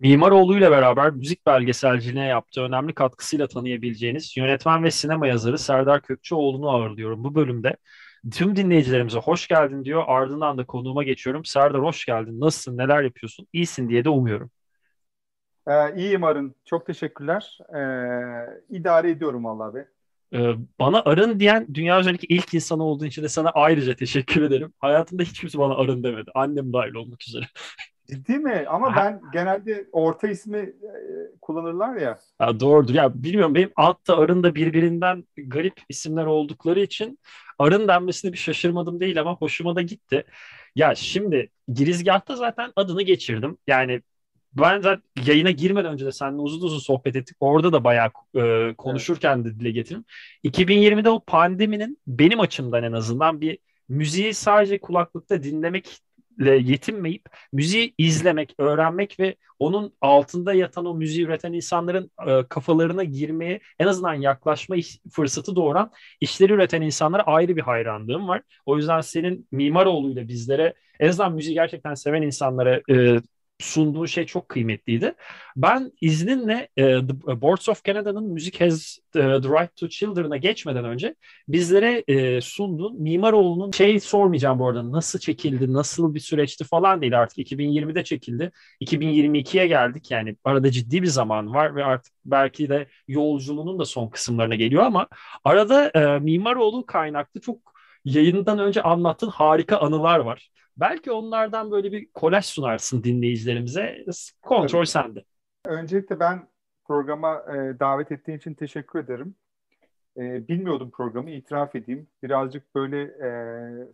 Mimaroğlu ile beraber müzik belgeselciliğine yaptığı önemli katkısıyla tanıyabileceğiniz yönetmen ve sinema yazarı Serdar Kökçeoğlu'nu ağırlıyorum bu bölümde. Tüm dinleyicilerimize hoş geldin diyor. Ardından da konuğuma geçiyorum. Serdar hoş geldin. Nasılsın? Neler yapıyorsun? İyisin diye de umuyorum. Ee, iyiyim Arın. Çok teşekkürler. Ee, idare ediyorum vallahi be. Ee, bana arın diyen dünya üzerindeki ilk insan olduğu için de sana ayrıca teşekkür ederim. Hayatımda hiç kimse bana arın demedi. Annem dahil olmak üzere. Ciddi mi? Ama ben genelde orta ismi e, kullanırlar ya. ya. Doğrudur. Ya bilmiyorum benim altta arın da birbirinden garip isimler oldukları için arın denmesine bir şaşırmadım değil ama hoşuma da gitti. Ya şimdi girizgahta zaten adını geçirdim. Yani ben zaten yayına girmeden önce de seninle uzun uzun sohbet ettik. Orada da bayağı e, konuşurken de dile getirdim. 2020'de o pandeminin benim açımdan en azından bir müziği sadece kulaklıkta dinlemek yetinmeyip müziği izlemek, öğrenmek ve onun altında yatan o müziği üreten insanların e, kafalarına girmeye en azından yaklaşma fırsatı doğuran işleri üreten insanlara ayrı bir hayranlığım var. O yüzden senin Mimaroğlu'yla bizlere en azından müziği gerçekten seven insanlara e, sunduğu şey çok kıymetliydi. Ben izninle e, The Boards of Canada'nın Music Has e, the Right to Children'a geçmeden önce bizlere e, sunduğun Mimaroğlu'nun şey sormayacağım bu arada nasıl çekildi, nasıl bir süreçti falan değil artık 2020'de çekildi. 2022'ye geldik yani arada ciddi bir zaman var ve artık belki de yolculuğunun da son kısımlarına geliyor ama arada e, Mimaroğlu kaynaklı çok yayından önce anlattığın harika anılar var. Belki onlardan böyle bir kolaj sunarsın dinleyicilerimize. Kontrol Tabii. sende. Öncelikle ben programa e, davet ettiğin için teşekkür ederim. E, bilmiyordum programı, itiraf edeyim. Birazcık böyle e,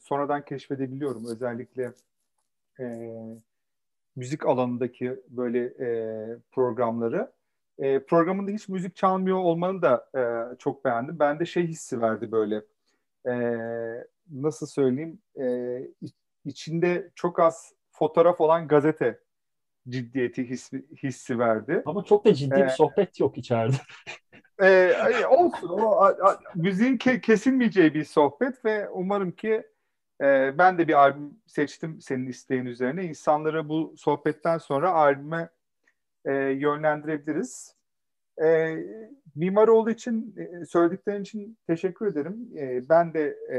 sonradan keşfedebiliyorum. Özellikle e, müzik alanındaki böyle e, programları. E, programında hiç müzik çalmıyor olmanı da e, çok beğendim. Ben de şey hissi verdi böyle. E, nasıl söyleyeyim? E, içinde çok az fotoğraf olan gazete ciddiyeti hissi, hissi verdi. Ama çok da ciddi ee, bir sohbet yok içeride. e, olsun. O, a, a, müziğin ke, kesilmeyeceği bir sohbet ve umarım ki e, ben de bir albüm seçtim senin isteğin üzerine. İnsanları bu sohbetten sonra albüme e, yönlendirebiliriz. E, mimar olduğu için, e, söylediklerin için teşekkür ederim. E, ben de e,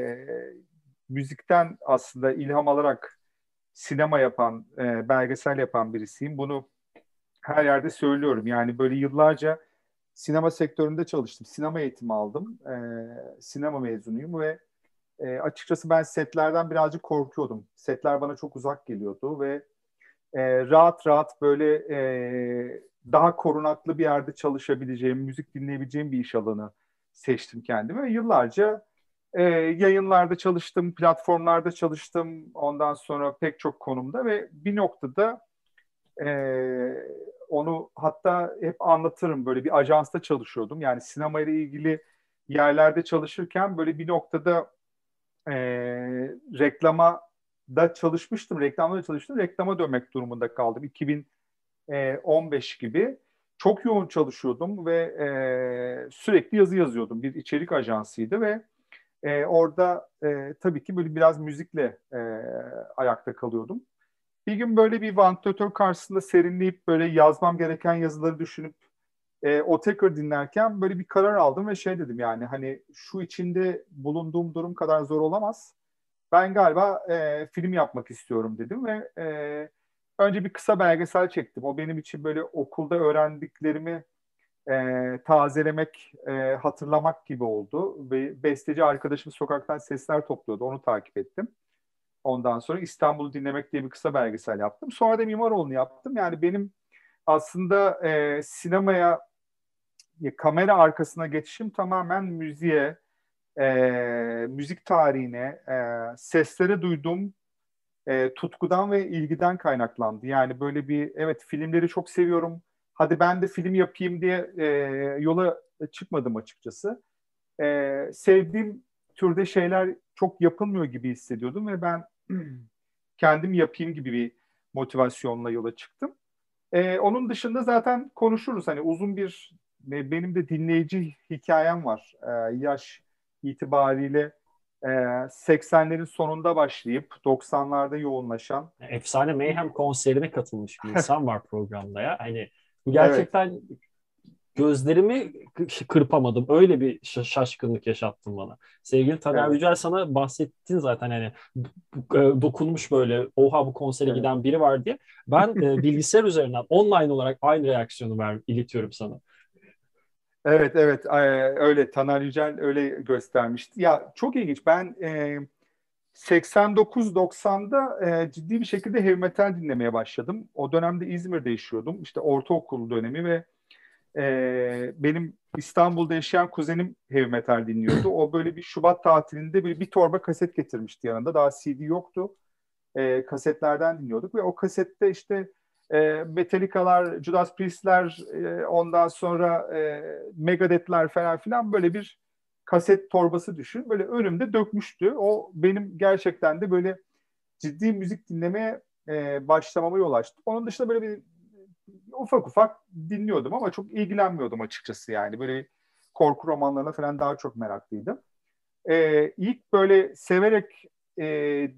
müzikten aslında ilham alarak sinema yapan, e, belgesel yapan birisiyim. Bunu her yerde söylüyorum. Yani böyle yıllarca sinema sektöründe çalıştım. Sinema eğitimi aldım. E, sinema mezunuyum ve e, açıkçası ben setlerden birazcık korkuyordum. Setler bana çok uzak geliyordu ve e, rahat rahat böyle e, daha korunaklı bir yerde çalışabileceğim, müzik dinleyebileceğim bir iş alanı seçtim kendime. Yıllarca e, yayınlarda çalıştım, platformlarda çalıştım. Ondan sonra pek çok konumda ve bir noktada e, onu hatta hep anlatırım. Böyle bir ajansta çalışıyordum. Yani sinema ile ilgili yerlerde çalışırken böyle bir noktada e, reklama da çalışmıştım. Reklamda da çalıştım. Reklama dönmek durumunda kaldım. 2015 gibi. Çok yoğun çalışıyordum ve e, sürekli yazı yazıyordum. Bir içerik ajansıydı ve e, orada e, tabii ki böyle biraz müzikle e, ayakta kalıyordum. Bir gün böyle bir vantilatör karşısında serinleyip böyle yazmam gereken yazıları düşünüp e, o tekrar dinlerken böyle bir karar aldım ve şey dedim yani hani şu içinde bulunduğum durum kadar zor olamaz. Ben galiba e, film yapmak istiyorum dedim ve e, önce bir kısa belgesel çektim. O benim için böyle okulda öğrendiklerimi e, tazelemek, e, hatırlamak gibi oldu. Ve besteci arkadaşım sokaktan sesler topluyordu. Onu takip ettim. Ondan sonra İstanbul'u dinlemek diye bir kısa belgesel yaptım. Sonra da Mimaroğlu'nu yaptım. Yani benim aslında e, sinemaya e, kamera arkasına geçişim tamamen müziğe, e, müzik tarihine, e, seslere duyduğum e, tutkudan ve ilgiden kaynaklandı. Yani böyle bir, evet filmleri çok seviyorum hadi ben de film yapayım diye e, yola çıkmadım açıkçası. E, sevdiğim türde şeyler çok yapılmıyor gibi hissediyordum ve ben kendim yapayım gibi bir motivasyonla yola çıktım. E, onun dışında zaten konuşuruz. Hani uzun bir benim de dinleyici hikayem var. E, yaş itibariyle 80'lerin sonunda başlayıp 90'larda yoğunlaşan. Efsane Mayhem konserine katılmış bir insan var programda ya. Hani bu gerçekten evet. gözlerimi kırpamadım. Öyle bir şaşkınlık yaşattın bana. Sevgili Taner evet. Yücel sana bahsettin zaten hani e, dokunmuş böyle oha bu konsere evet. giden biri var diye. Ben e, bilgisayar üzerinden online olarak aynı reaksiyonu ver, iletiyorum sana. Evet evet öyle Taner Yücel öyle göstermişti. Ya çok ilginç. Ben e, 89-90'da e, ciddi bir şekilde heavy metal dinlemeye başladım. O dönemde İzmir'de yaşıyordum. İşte ortaokul dönemi ve e, benim İstanbul'da yaşayan kuzenim heavy metal dinliyordu. O böyle bir Şubat tatilinde bir, bir torba kaset getirmişti yanında. Daha CD yoktu. E, kasetlerden dinliyorduk ve o kasette işte e, Metallica'lar, Judas Priest'ler, e, ondan sonra e, Megadeth'ler falan filan böyle bir kaset torbası düşün. Böyle önümde dökmüştü. O benim gerçekten de böyle ciddi müzik dinlemeye e, başlamama yol açtı. Onun dışında böyle bir ufak ufak dinliyordum ama çok ilgilenmiyordum açıkçası yani. Böyle korku romanlarına falan daha çok meraklıydım. E, ilk böyle severek e,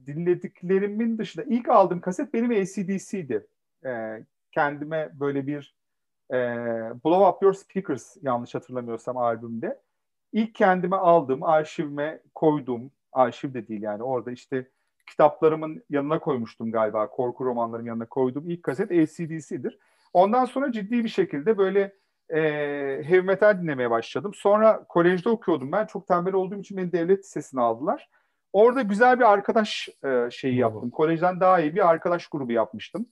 dinlediklerimin dışında ilk aldığım kaset benim ACDC'di e, kendime böyle bir e, Blow Up Your Speakers yanlış hatırlamıyorsam albümde. İlk kendime aldım, arşivime koydum. Arşiv de değil yani orada işte kitaplarımın yanına koymuştum galiba. Korku romanlarımın yanına koyduğum ilk kaset ACDC'dir. Ondan sonra ciddi bir şekilde böyle e, heavy metal dinlemeye başladım. Sonra kolejde okuyordum ben. Çok tembel olduğum için beni devlet lisesine aldılar. Orada güzel bir arkadaş e, şeyi yaptım. Kolejden daha iyi bir arkadaş grubu yapmıştım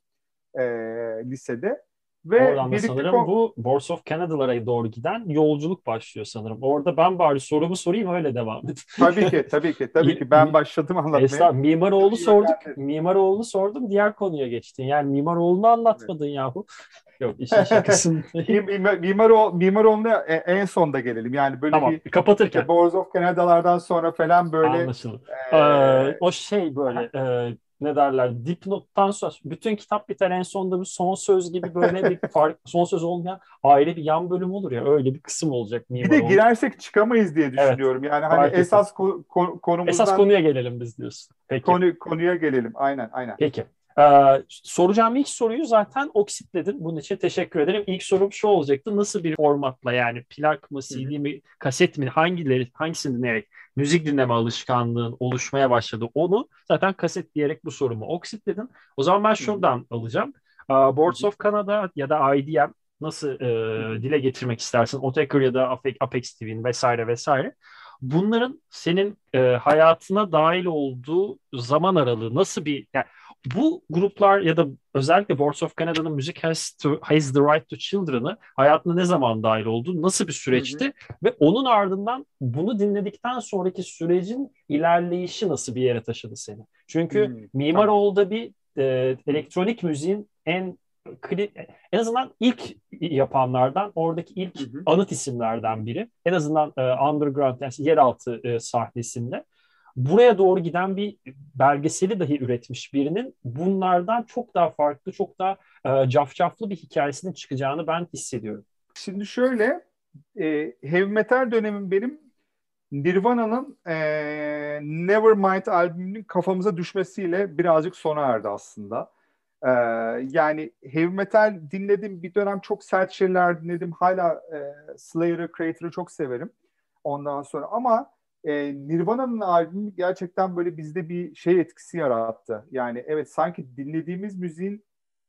e, lisede. Ve Oradan da sanırım o... bu Boards of Canada'lara doğru giden yolculuk başlıyor sanırım. Orada ben bari sorumu sorayım öyle devam et. tabii ki tabii ki tabii ki ben başladım anlatmaya. Estağfurullah Mimaroğlu sorduk. Mimaroğlu sordum diğer konuya geçtin. Yani Mimaroğlu'nu anlatmadın evet. yahu. Yok işin şakasın. Mimar, Mimaro, Mimaroğlu'na en sonda gelelim. Yani böyle tamam, bir kapatırken. Boards of Canada'lardan sonra falan böyle. Anlaşıldı. E, ee, o şey böyle e, ne derler dipnottan sonra bütün kitap biter en sonunda bir son söz gibi böyle bir fark son söz olmayan ayrı bir yan bölüm olur ya öyle bir kısım olacak. Bir de girersek çıkamayız diye düşünüyorum. Evet, yani hani esas ko- konumuzdan esas konuya gelelim biz diyorsun. Peki. Konu konuya gelelim. Aynen aynen. Peki. Ee, soracağım ilk soruyu zaten oksitledin. Bunun için teşekkür ederim. İlk sorum şu olacaktı. Nasıl bir formatla yani plak mı, CD mi, kaset mi hangileri hangisini dinleyerek müzik dinleme alışkanlığın oluşmaya başladı. Onu zaten kaset diyerek bu sorumu oksitledin. O zaman ben şuradan alacağım. Uh, Boards of Canada ya da IDM nasıl e, dile getirmek istersin? Otaker ya da Apex TV'nin vesaire vesaire. Bunların senin e, hayatına dahil olduğu zaman aralığı nasıl bir yani bu gruplar ya da özellikle Boards of Canada'nın Music Has, to, Has the Right to Children'ı hayatına ne zaman dahil oldu? Nasıl bir süreçti? Hı hı. Ve onun ardından bunu dinledikten sonraki sürecin ilerleyişi nasıl bir yere taşıdı seni? Çünkü hı, Mimaroğlu'da tamam. bir e, elektronik müziğin en en azından ilk yapanlardan oradaki ilk hı hı. anıt isimlerden biri. En azından e, underground yani yeraltı e, sahnesinde buraya doğru giden bir belgeseli dahi üretmiş birinin bunlardan çok daha farklı, çok daha e, cafcaflı bir hikayesinin çıkacağını ben hissediyorum. Şimdi şöyle, e, heavy metal dönemim benim Nirvana'nın e, Nevermind albümünün kafamıza düşmesiyle birazcık sona erdi aslında. E, yani heavy metal dinledim, bir dönem çok sert şeyler dinledim. Hala e, Slayer'ı, Creator'ı çok severim ondan sonra ama e, Nirvana'nın albümü gerçekten böyle bizde bir şey etkisi yarattı. Yani evet sanki dinlediğimiz müziğin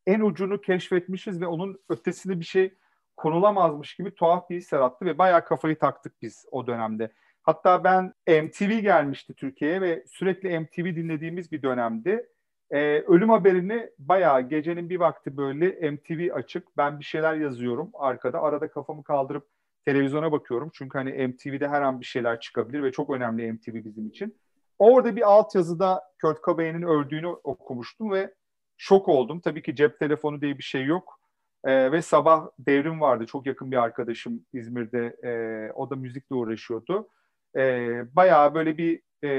en ucunu keşfetmişiz ve onun ötesinde bir şey konulamazmış gibi tuhaf bir his yarattı ve bayağı kafayı taktık biz o dönemde. Hatta ben MTV gelmişti Türkiye'ye ve sürekli MTV dinlediğimiz bir dönemdi. Ee, ölüm haberini bayağı gecenin bir vakti böyle MTV açık. Ben bir şeyler yazıyorum arkada. Arada kafamı kaldırıp televizyona bakıyorum. Çünkü hani MTV'de her an bir şeyler çıkabilir ve çok önemli MTV bizim için. Orada bir altyazıda Kurt Cobain'in öldüğünü okumuştum ve şok oldum. Tabii ki cep telefonu diye bir şey yok. Ee, ve sabah devrim vardı. Çok yakın bir arkadaşım İzmir'de. E, o da müzikle uğraşıyordu. E, bayağı böyle bir e,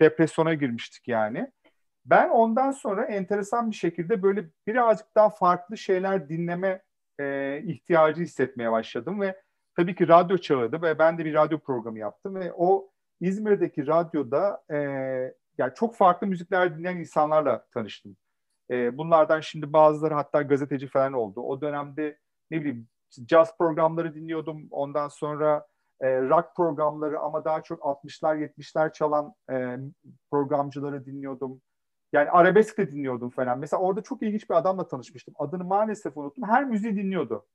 depresyona girmiştik yani. Ben ondan sonra enteresan bir şekilde böyle birazcık daha farklı şeyler dinleme e, ihtiyacı hissetmeye başladım ve tabii ki radyo çağırdı ve ben de bir radyo programı yaptım ve o İzmir'deki radyoda e, yani çok farklı müzikler dinleyen insanlarla tanıştım. E, bunlardan şimdi bazıları hatta gazeteci falan oldu. O dönemde ne bileyim jazz programları dinliyordum. Ondan sonra e, rock programları ama daha çok 60'lar 70'ler çalan e, programcıları dinliyordum. Yani arabesk de dinliyordum falan. Mesela orada çok ilginç bir adamla tanışmıştım. Adını maalesef unuttum. Her müziği dinliyordu.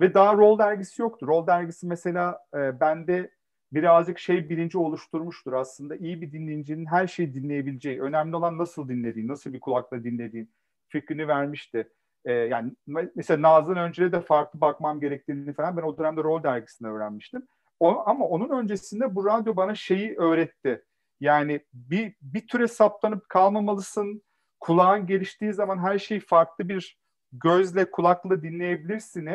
Ve daha Roll dergisi yoktu. Roll dergisi mesela e, bende birazcık şey bilinci oluşturmuştur aslında. İyi bir dinleyicinin her şeyi dinleyebileceği, önemli olan nasıl dinlediğin, nasıl bir kulakla dinlediğin fikrini vermişti. Ee, yani mesela Nazan Öncel'e de farklı bakmam gerektiğini falan ben o dönemde Roll dergisinde öğrenmiştim. O, ama onun öncesinde bu radyo bana şeyi öğretti. Yani bir, bir türe saplanıp kalmamalısın. Kulağın geliştiği zaman her şeyi farklı bir gözle, kulakla dinleyebilirsin.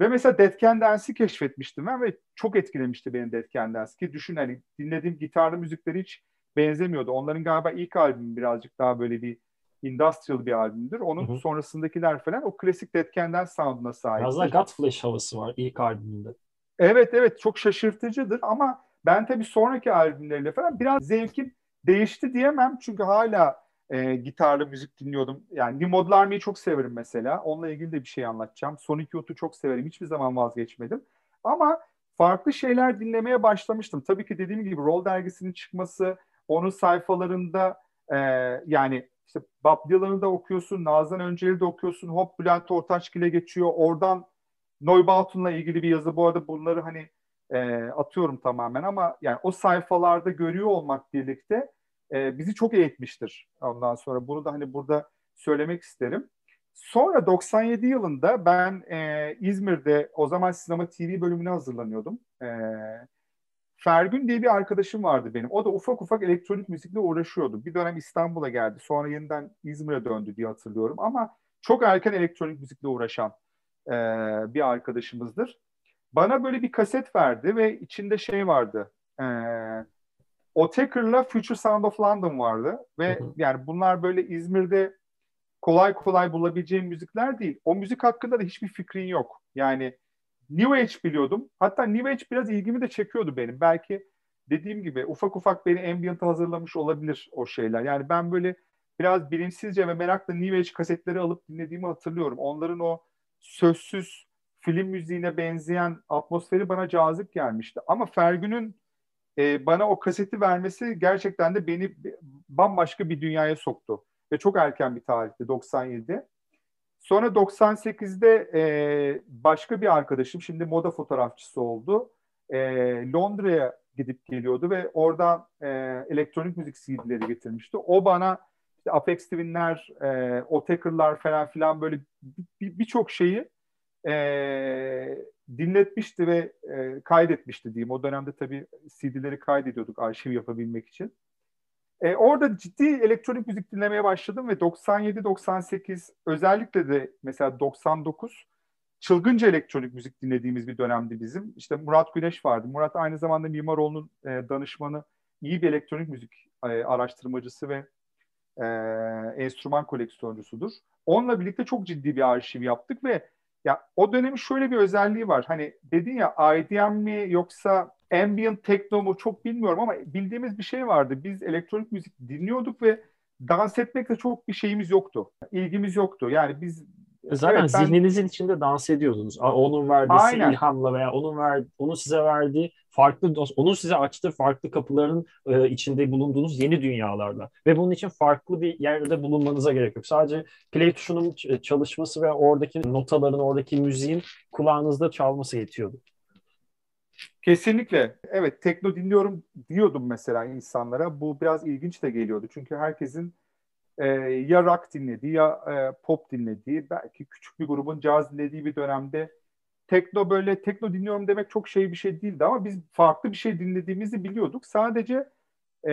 Ve mesela Dead Can Dance'i keşfetmiştim ben ve çok etkilemişti beni Dead Can Dance. Ki düşün hani dinlediğim gitarlı müzikleri hiç benzemiyordu. Onların galiba ilk albümü birazcık daha böyle bir industrial bir albümdür. Onun hı hı. sonrasındakiler falan o klasik Dead Can Dance sound'una sahip. Biraz da Godflesh havası var ilk albümünde. Evet evet çok şaşırtıcıdır ama ben tabii sonraki albümleriyle falan biraz zevkim değişti diyemem. Çünkü hala e, gitarlı müzik dinliyordum. Yani New Model çok severim mesela. Onunla ilgili de bir şey anlatacağım. Sonic Youth'u çok severim. Hiçbir zaman vazgeçmedim. Ama farklı şeyler dinlemeye başlamıştım. Tabii ki dediğim gibi Roll dergisinin çıkması, onun sayfalarında e, yani işte Bob Dylan'ı da okuyorsun, Nazan Öncel'i de okuyorsun, hop Bülent Ortaçgil'e geçiyor. Oradan Neubautun'la ilgili bir yazı. Bu arada bunları hani e, atıyorum tamamen ama yani o sayfalarda görüyor olmak birlikte e, bizi çok eğitmiştir ondan sonra. Bunu da hani burada söylemek isterim. Sonra 97 yılında ben e, İzmir'de o zaman sinema TV bölümüne hazırlanıyordum. E, Fergün diye bir arkadaşım vardı benim. O da ufak ufak elektronik müzikle uğraşıyordu. Bir dönem İstanbul'a geldi. Sonra yeniden İzmir'e döndü diye hatırlıyorum. Ama çok erken elektronik müzikle uğraşan e, bir arkadaşımızdır. Bana böyle bir kaset verdi ve içinde şey vardı. E, Otaker'la Future Sound of London vardı. Ve hı hı. yani bunlar böyle İzmir'de kolay kolay bulabileceğim müzikler değil. O müzik hakkında da hiçbir fikrin yok. Yani New Age biliyordum. Hatta New Age biraz ilgimi de çekiyordu benim. Belki dediğim gibi ufak ufak beni ambient'a hazırlamış olabilir o şeyler. Yani ben böyle biraz bilinçsizce ve merakla New Age kasetleri alıp dinlediğimi hatırlıyorum. Onların o sözsüz film müziğine benzeyen atmosferi bana cazip gelmişti. Ama Fergün'ün e, bana o kaseti vermesi gerçekten de beni bambaşka bir dünyaya soktu. Ve çok erken bir tarihte 97'de. Sonra 98'de e, başka bir arkadaşım şimdi moda fotoğrafçısı oldu. E, Londra'ya gidip geliyordu ve oradan e, elektronik müzik CD'leri getirmişti. O bana işte Apex Twin'ler, e, Otaker'lar falan filan böyle birçok bir şeyi e, dinletmişti ve e, kaydetmişti diyeyim. O dönemde tabii CD'leri kaydediyorduk arşiv yapabilmek için. E, orada ciddi elektronik müzik dinlemeye başladım ve 97-98 özellikle de mesela 99 çılgınca elektronik müzik dinlediğimiz bir dönemdi bizim. İşte Murat Güneş vardı. Murat aynı zamanda Mimaroğlu'nun e, danışmanı, iyi bir elektronik müzik e, araştırmacısı ve e, enstrüman koleksiyoncusudur. Onunla birlikte çok ciddi bir arşiv yaptık ve ya o dönemin şöyle bir özelliği var. Hani dedin ya IDM mi yoksa ambient techno mu çok bilmiyorum ama bildiğimiz bir şey vardı. Biz elektronik müzik dinliyorduk ve dans etmekle çok bir şeyimiz yoktu. İlgimiz yoktu. Yani biz Zaten evet, ben... zihninizin içinde dans ediyordunuz. Onun verdiği Aynen. ilhamla veya onun ver, onun size verdiği farklı onun size açtığı farklı kapıların e, içinde bulunduğunuz yeni dünyalarla ve bunun için farklı bir yerde bulunmanıza gerek yok. Sadece play tuşunun çalışması ve oradaki notaların, oradaki müziğin kulağınızda çalması yetiyordu. Kesinlikle. Evet, tekno dinliyorum diyordum mesela insanlara. Bu biraz ilginç de geliyordu. Çünkü herkesin e, ya rock dinlediği ya e, pop dinlediği, belki küçük bir grubun caz dinlediği bir dönemde tekno böyle tekno dinliyorum demek çok şey bir şey değildi ama biz farklı bir şey dinlediğimizi biliyorduk. Sadece e,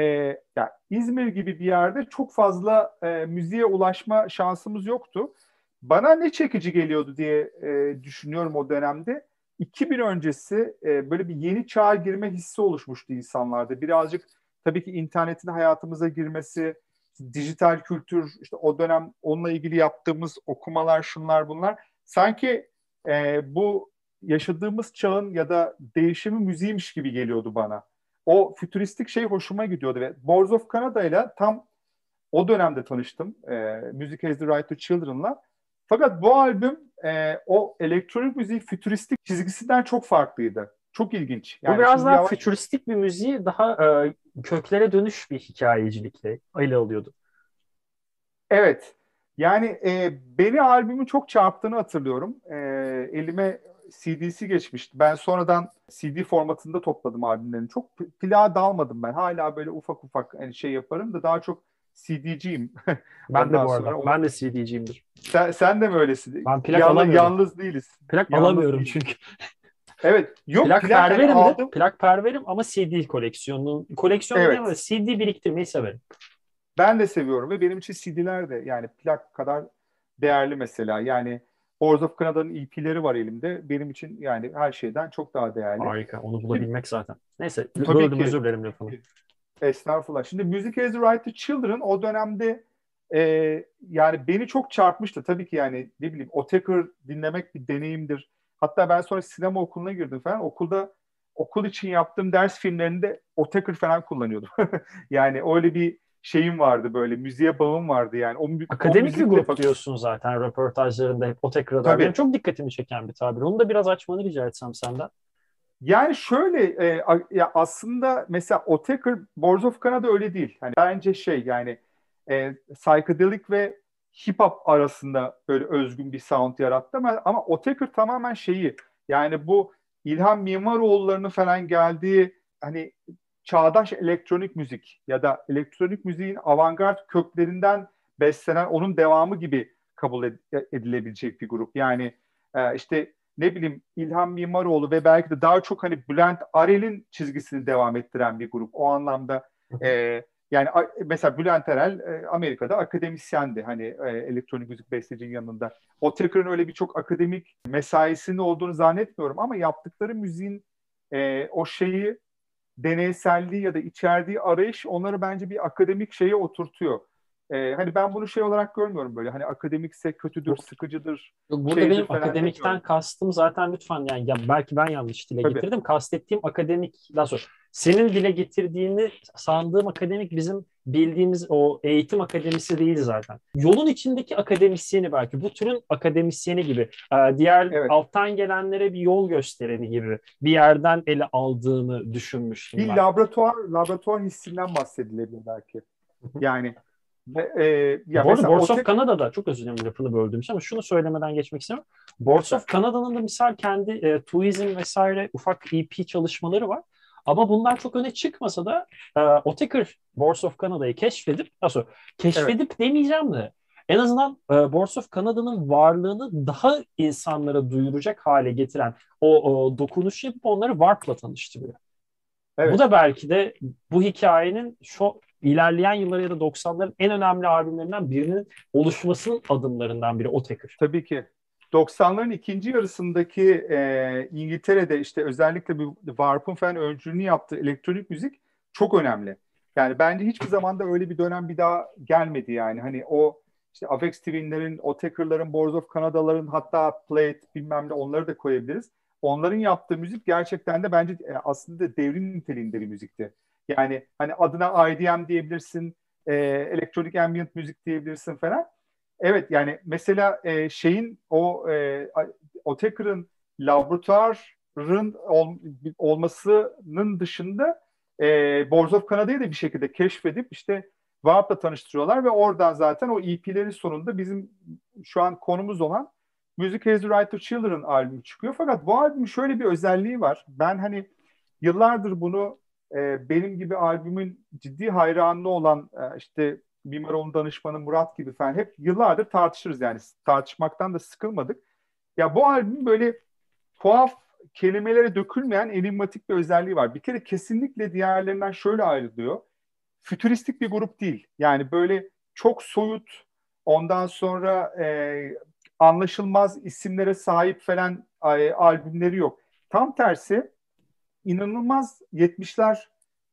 yani İzmir gibi bir yerde çok fazla e, müziğe ulaşma şansımız yoktu. Bana ne çekici geliyordu diye e, düşünüyorum o dönemde. 2000 öncesi e, böyle bir yeni çağa girme hissi oluşmuştu insanlarda. Birazcık tabii ki internetin hayatımıza girmesi, dijital kültür, işte o dönem onunla ilgili yaptığımız okumalar, şunlar bunlar. Sanki e, bu yaşadığımız çağın ya da değişimi müziğiymiş gibi geliyordu bana. o fütüristik şey hoşuma gidiyordu ve Boards of Canada ile tam o dönemde tanıştım. E, Music Has the Right to Children'la. Fakat bu albüm e, o elektronik müziği fütüristik çizgisinden çok farklıydı. Çok ilginç. Yani Bu biraz daha yavaş... fütüristik bir müziği daha e, köklere dönüş bir hikayecilikle ele alıyordu. Evet. Yani e, beni albümün çok çarptığını hatırlıyorum. E, elime CD'si geçmişti. Ben sonradan CD formatında topladım albümlerini. Çok plağa dalmadım ben. Hala böyle ufak ufak hani şey yaparım da daha çok CD'ciyim. ben de bu arada. Sonra, ben de CD'ciyimdir. Sen, sen de mi öylesin? Ben plak Yalnız, alamıyorum. Yalnız değiliz. Plak yalnız alamıyorum değiliz. çünkü. Evet. Yok plak, plak perverim yani aldım. Plak perverim ama CD koleksiyonu. Koleksiyonu evet. değil CD biriktirmeyi severim. Ben de seviyorum ve benim için CD'ler de yani plak kadar değerli mesela. Yani Boards of Canada'nın EP'leri var elimde. Benim için yani her şeyden çok daha değerli. Harika. Onu bulabilmek zaten. Neyse. Tabii böldüm, ki. özür dilerim lafını. Estağfurullah. Şimdi Music Has the Right to Children o dönemde e, yani beni çok çarpmıştı. Tabii ki yani ne bileyim Otaker dinlemek bir deneyimdir. Hatta ben sonra sinema okuluna girdim falan. Okulda okul için yaptığım ders filmlerinde Otaker falan kullanıyordum. yani öyle bir şeyim vardı böyle müziğe bağım vardı yani. O, Akademik o bir grup bak- diyorsun zaten röportajlarında hep Otaker'da. Benim çok dikkatimi çeken bir tabir. Onu da biraz açmanı rica etsem senden. Yani şöyle e, ya aslında mesela Otaker Boards of Canada öyle değil. Hani bence şey yani e, psychedelic ve hip hop arasında böyle özgün bir sound yarattı ama, ama Otaker tamamen şeyi yani bu İlhan Mimaroğulları'nın falan geldiği hani çağdaş elektronik müzik ya da elektronik müziğin avantgard köklerinden beslenen onun devamı gibi kabul edilebilecek bir grup. Yani e, işte ne bileyim İlhan Mimaroğlu ve belki de daha çok hani Bülent Arel'in çizgisini devam ettiren bir grup. O anlamda e, yani mesela Bülent Erel e, Amerika'da akademisyendi hani e, elektronik müzik bestecinin yanında. O Taker'ın öyle bir çok akademik mesaisinin olduğunu zannetmiyorum ama yaptıkları müziğin e, o şeyi deneyselliği ya da içerdiği arayış onları bence bir akademik şeye oturtuyor. Ee, hani ben bunu şey olarak görmüyorum böyle hani akademikse kötüdür, Yok. sıkıcıdır. Yok, burada benim akademikten kastım zaten lütfen yani ya belki ben yanlış dile Tabii. getirdim. Kastettiğim akademik daha sonra senin dile getirdiğini sandığım akademik bizim bildiğimiz o eğitim akademisi değil zaten. Yolun içindeki akademisyeni belki bu türün akademisyeni gibi e, diğer evet. alttan gelenlere bir yol göstereni gibi bir yerden ele aldığını düşünmüştüm. Bir ben. laboratuvar laboratuvar hissinden bahsedilebilir belki. Yani ve, e, ya Bu arada Boards of Canada'da çok özür dilerim lafını böldüğüm için ama şunu söylemeden geçmek istemiyorum. Boards of Canada'nın da misal kendi e, Tuizm vesaire ufak EP çalışmaları var. Ama bunlar çok öne çıkmasa da e, Otaker Boards of Canada'yı keşfedip nasıl keşfedip evet. demeyeceğim de en azından e, Boards of Canada'nın varlığını daha insanlara duyuracak hale getiren o, o dokunuşu yapıp onları Warp'la tanıştırıyor. Evet. Bu da belki de bu hikayenin şu ilerleyen yılları ya da 90'ların en önemli albümlerinden birinin oluşmasının adımlarından biri Otaker. Tabii ki. 90'ların ikinci yarısındaki e, İngiltere'de işte özellikle bir Warp'ın falan öncülüğünü yaptığı elektronik müzik çok önemli. Yani bence hiçbir zaman da öyle bir dönem bir daha gelmedi yani. Hani o işte Avex Twin'lerin, Otaker'ların, Boards of Canada'ların hatta Plate bilmem ne onları da koyabiliriz. Onların yaptığı müzik gerçekten de bence e, aslında devrim niteliğinde bir müzikti. Yani hani adına IDM diyebilirsin, e, elektronik ambient müzik diyebilirsin falan. Evet yani mesela e, şeyin o e, Otaker'ın laboratuvarın ol, olmasının dışında e, Boards of da bir şekilde keşfedip işte Warp'la tanıştırıyorlar ve oradan zaten o EP'lerin sonunda bizim şu an konumuz olan Music Has the Right to Children albümü çıkıyor. Fakat bu albümün şöyle bir özelliği var. Ben hani yıllardır bunu e, benim gibi albümün ciddi hayranlığı olan e, işte Mimaroğlu danışmanı Murat gibi falan hep yıllardır tartışırız yani tartışmaktan da sıkılmadık. Ya bu albüm böyle tuhaf kelimelere dökülmeyen enigmatik bir özelliği var. Bir kere kesinlikle diğerlerinden şöyle ayrılıyor. Fütüristik bir grup değil. Yani böyle çok soyut ondan sonra e, anlaşılmaz isimlere sahip falan e, albümleri yok. Tam tersi inanılmaz 70'ler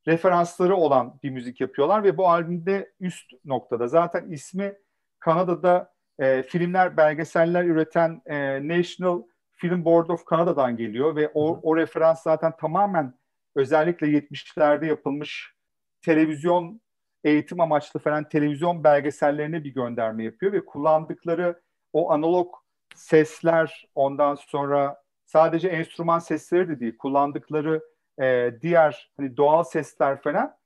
referansları olan bir müzik yapıyorlar ve bu albümde üst noktada. Zaten ismi Kanada'da e, filmler, belgeseller üreten e, National Film Board of Canada'dan geliyor ve o, o referans zaten tamamen özellikle 70'lerde yapılmış televizyon eğitim amaçlı falan televizyon belgesellerine bir gönderme yapıyor ve kullandıkları o analog sesler ondan sonra sadece enstrüman sesleri de değil kullandıkları e, diğer hani doğal sesler falan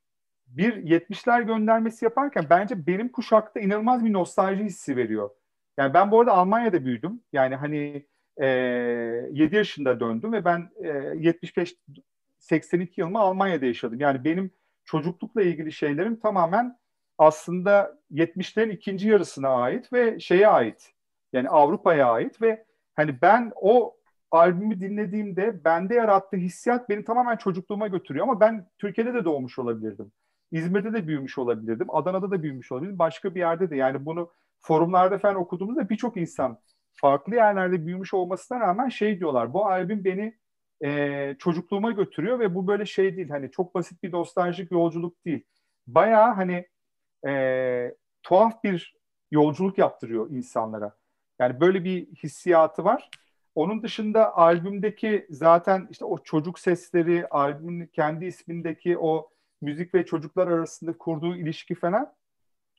bir 70'ler göndermesi yaparken bence benim kuşakta inanılmaz bir nostalji hissi veriyor. Yani ben bu arada Almanya'da büyüdüm. Yani hani e, 7 yaşında döndüm ve ben e, 75 82 yılımı Almanya'da yaşadım. Yani benim çocuklukla ilgili şeylerim tamamen aslında 70'lerin ikinci yarısına ait ve şeye ait. Yani Avrupa'ya ait ve hani ben o albümü dinlediğimde bende yarattığı hissiyat beni tamamen çocukluğuma götürüyor ama ben Türkiye'de de doğmuş olabilirdim. İzmir'de de büyümüş olabilirdim. Adana'da da büyümüş olabilirdim. Başka bir yerde de yani bunu forumlarda falan okuduğumuzda birçok insan farklı yerlerde büyümüş olmasına rağmen şey diyorlar. Bu albüm beni e, çocukluğuma götürüyor ve bu böyle şey değil. Hani çok basit bir nostaljik yolculuk değil. Bayağı hani e, tuhaf bir yolculuk yaptırıyor insanlara. Yani böyle bir hissiyatı var. Onun dışında albümdeki zaten işte o çocuk sesleri, albümün kendi ismindeki o müzik ve çocuklar arasında kurduğu ilişki falan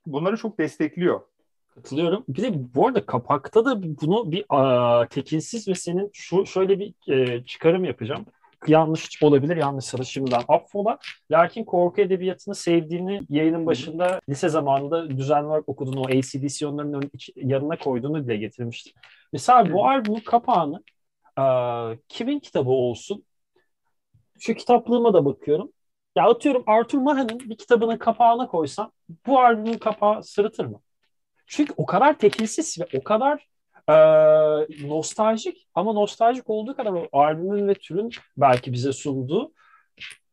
bunları çok destekliyor. Katılıyorum. Bir de bu arada kapakta da bunu bir a, tekinsiz ve senin şu şöyle bir e, çıkarım yapacağım. Yanlış olabilir, yanlış şimdiden affola. Lakin korku edebiyatını sevdiğini yayının başında lise zamanında düzenli olarak okuduğun o ACDC onların yanına koyduğunu dile getirmiştim. Mesela bu albümün kapağını a, kimin kitabı olsun? Şu kitaplığıma da bakıyorum. Ya atıyorum Arthur Maha'nın bir kitabının kapağına koysam bu albümün kapağı sırıtır mı? Çünkü o kadar tekilsiz ve o kadar e, nostaljik ama nostaljik olduğu kadar o albümün ve türün belki bize sunduğu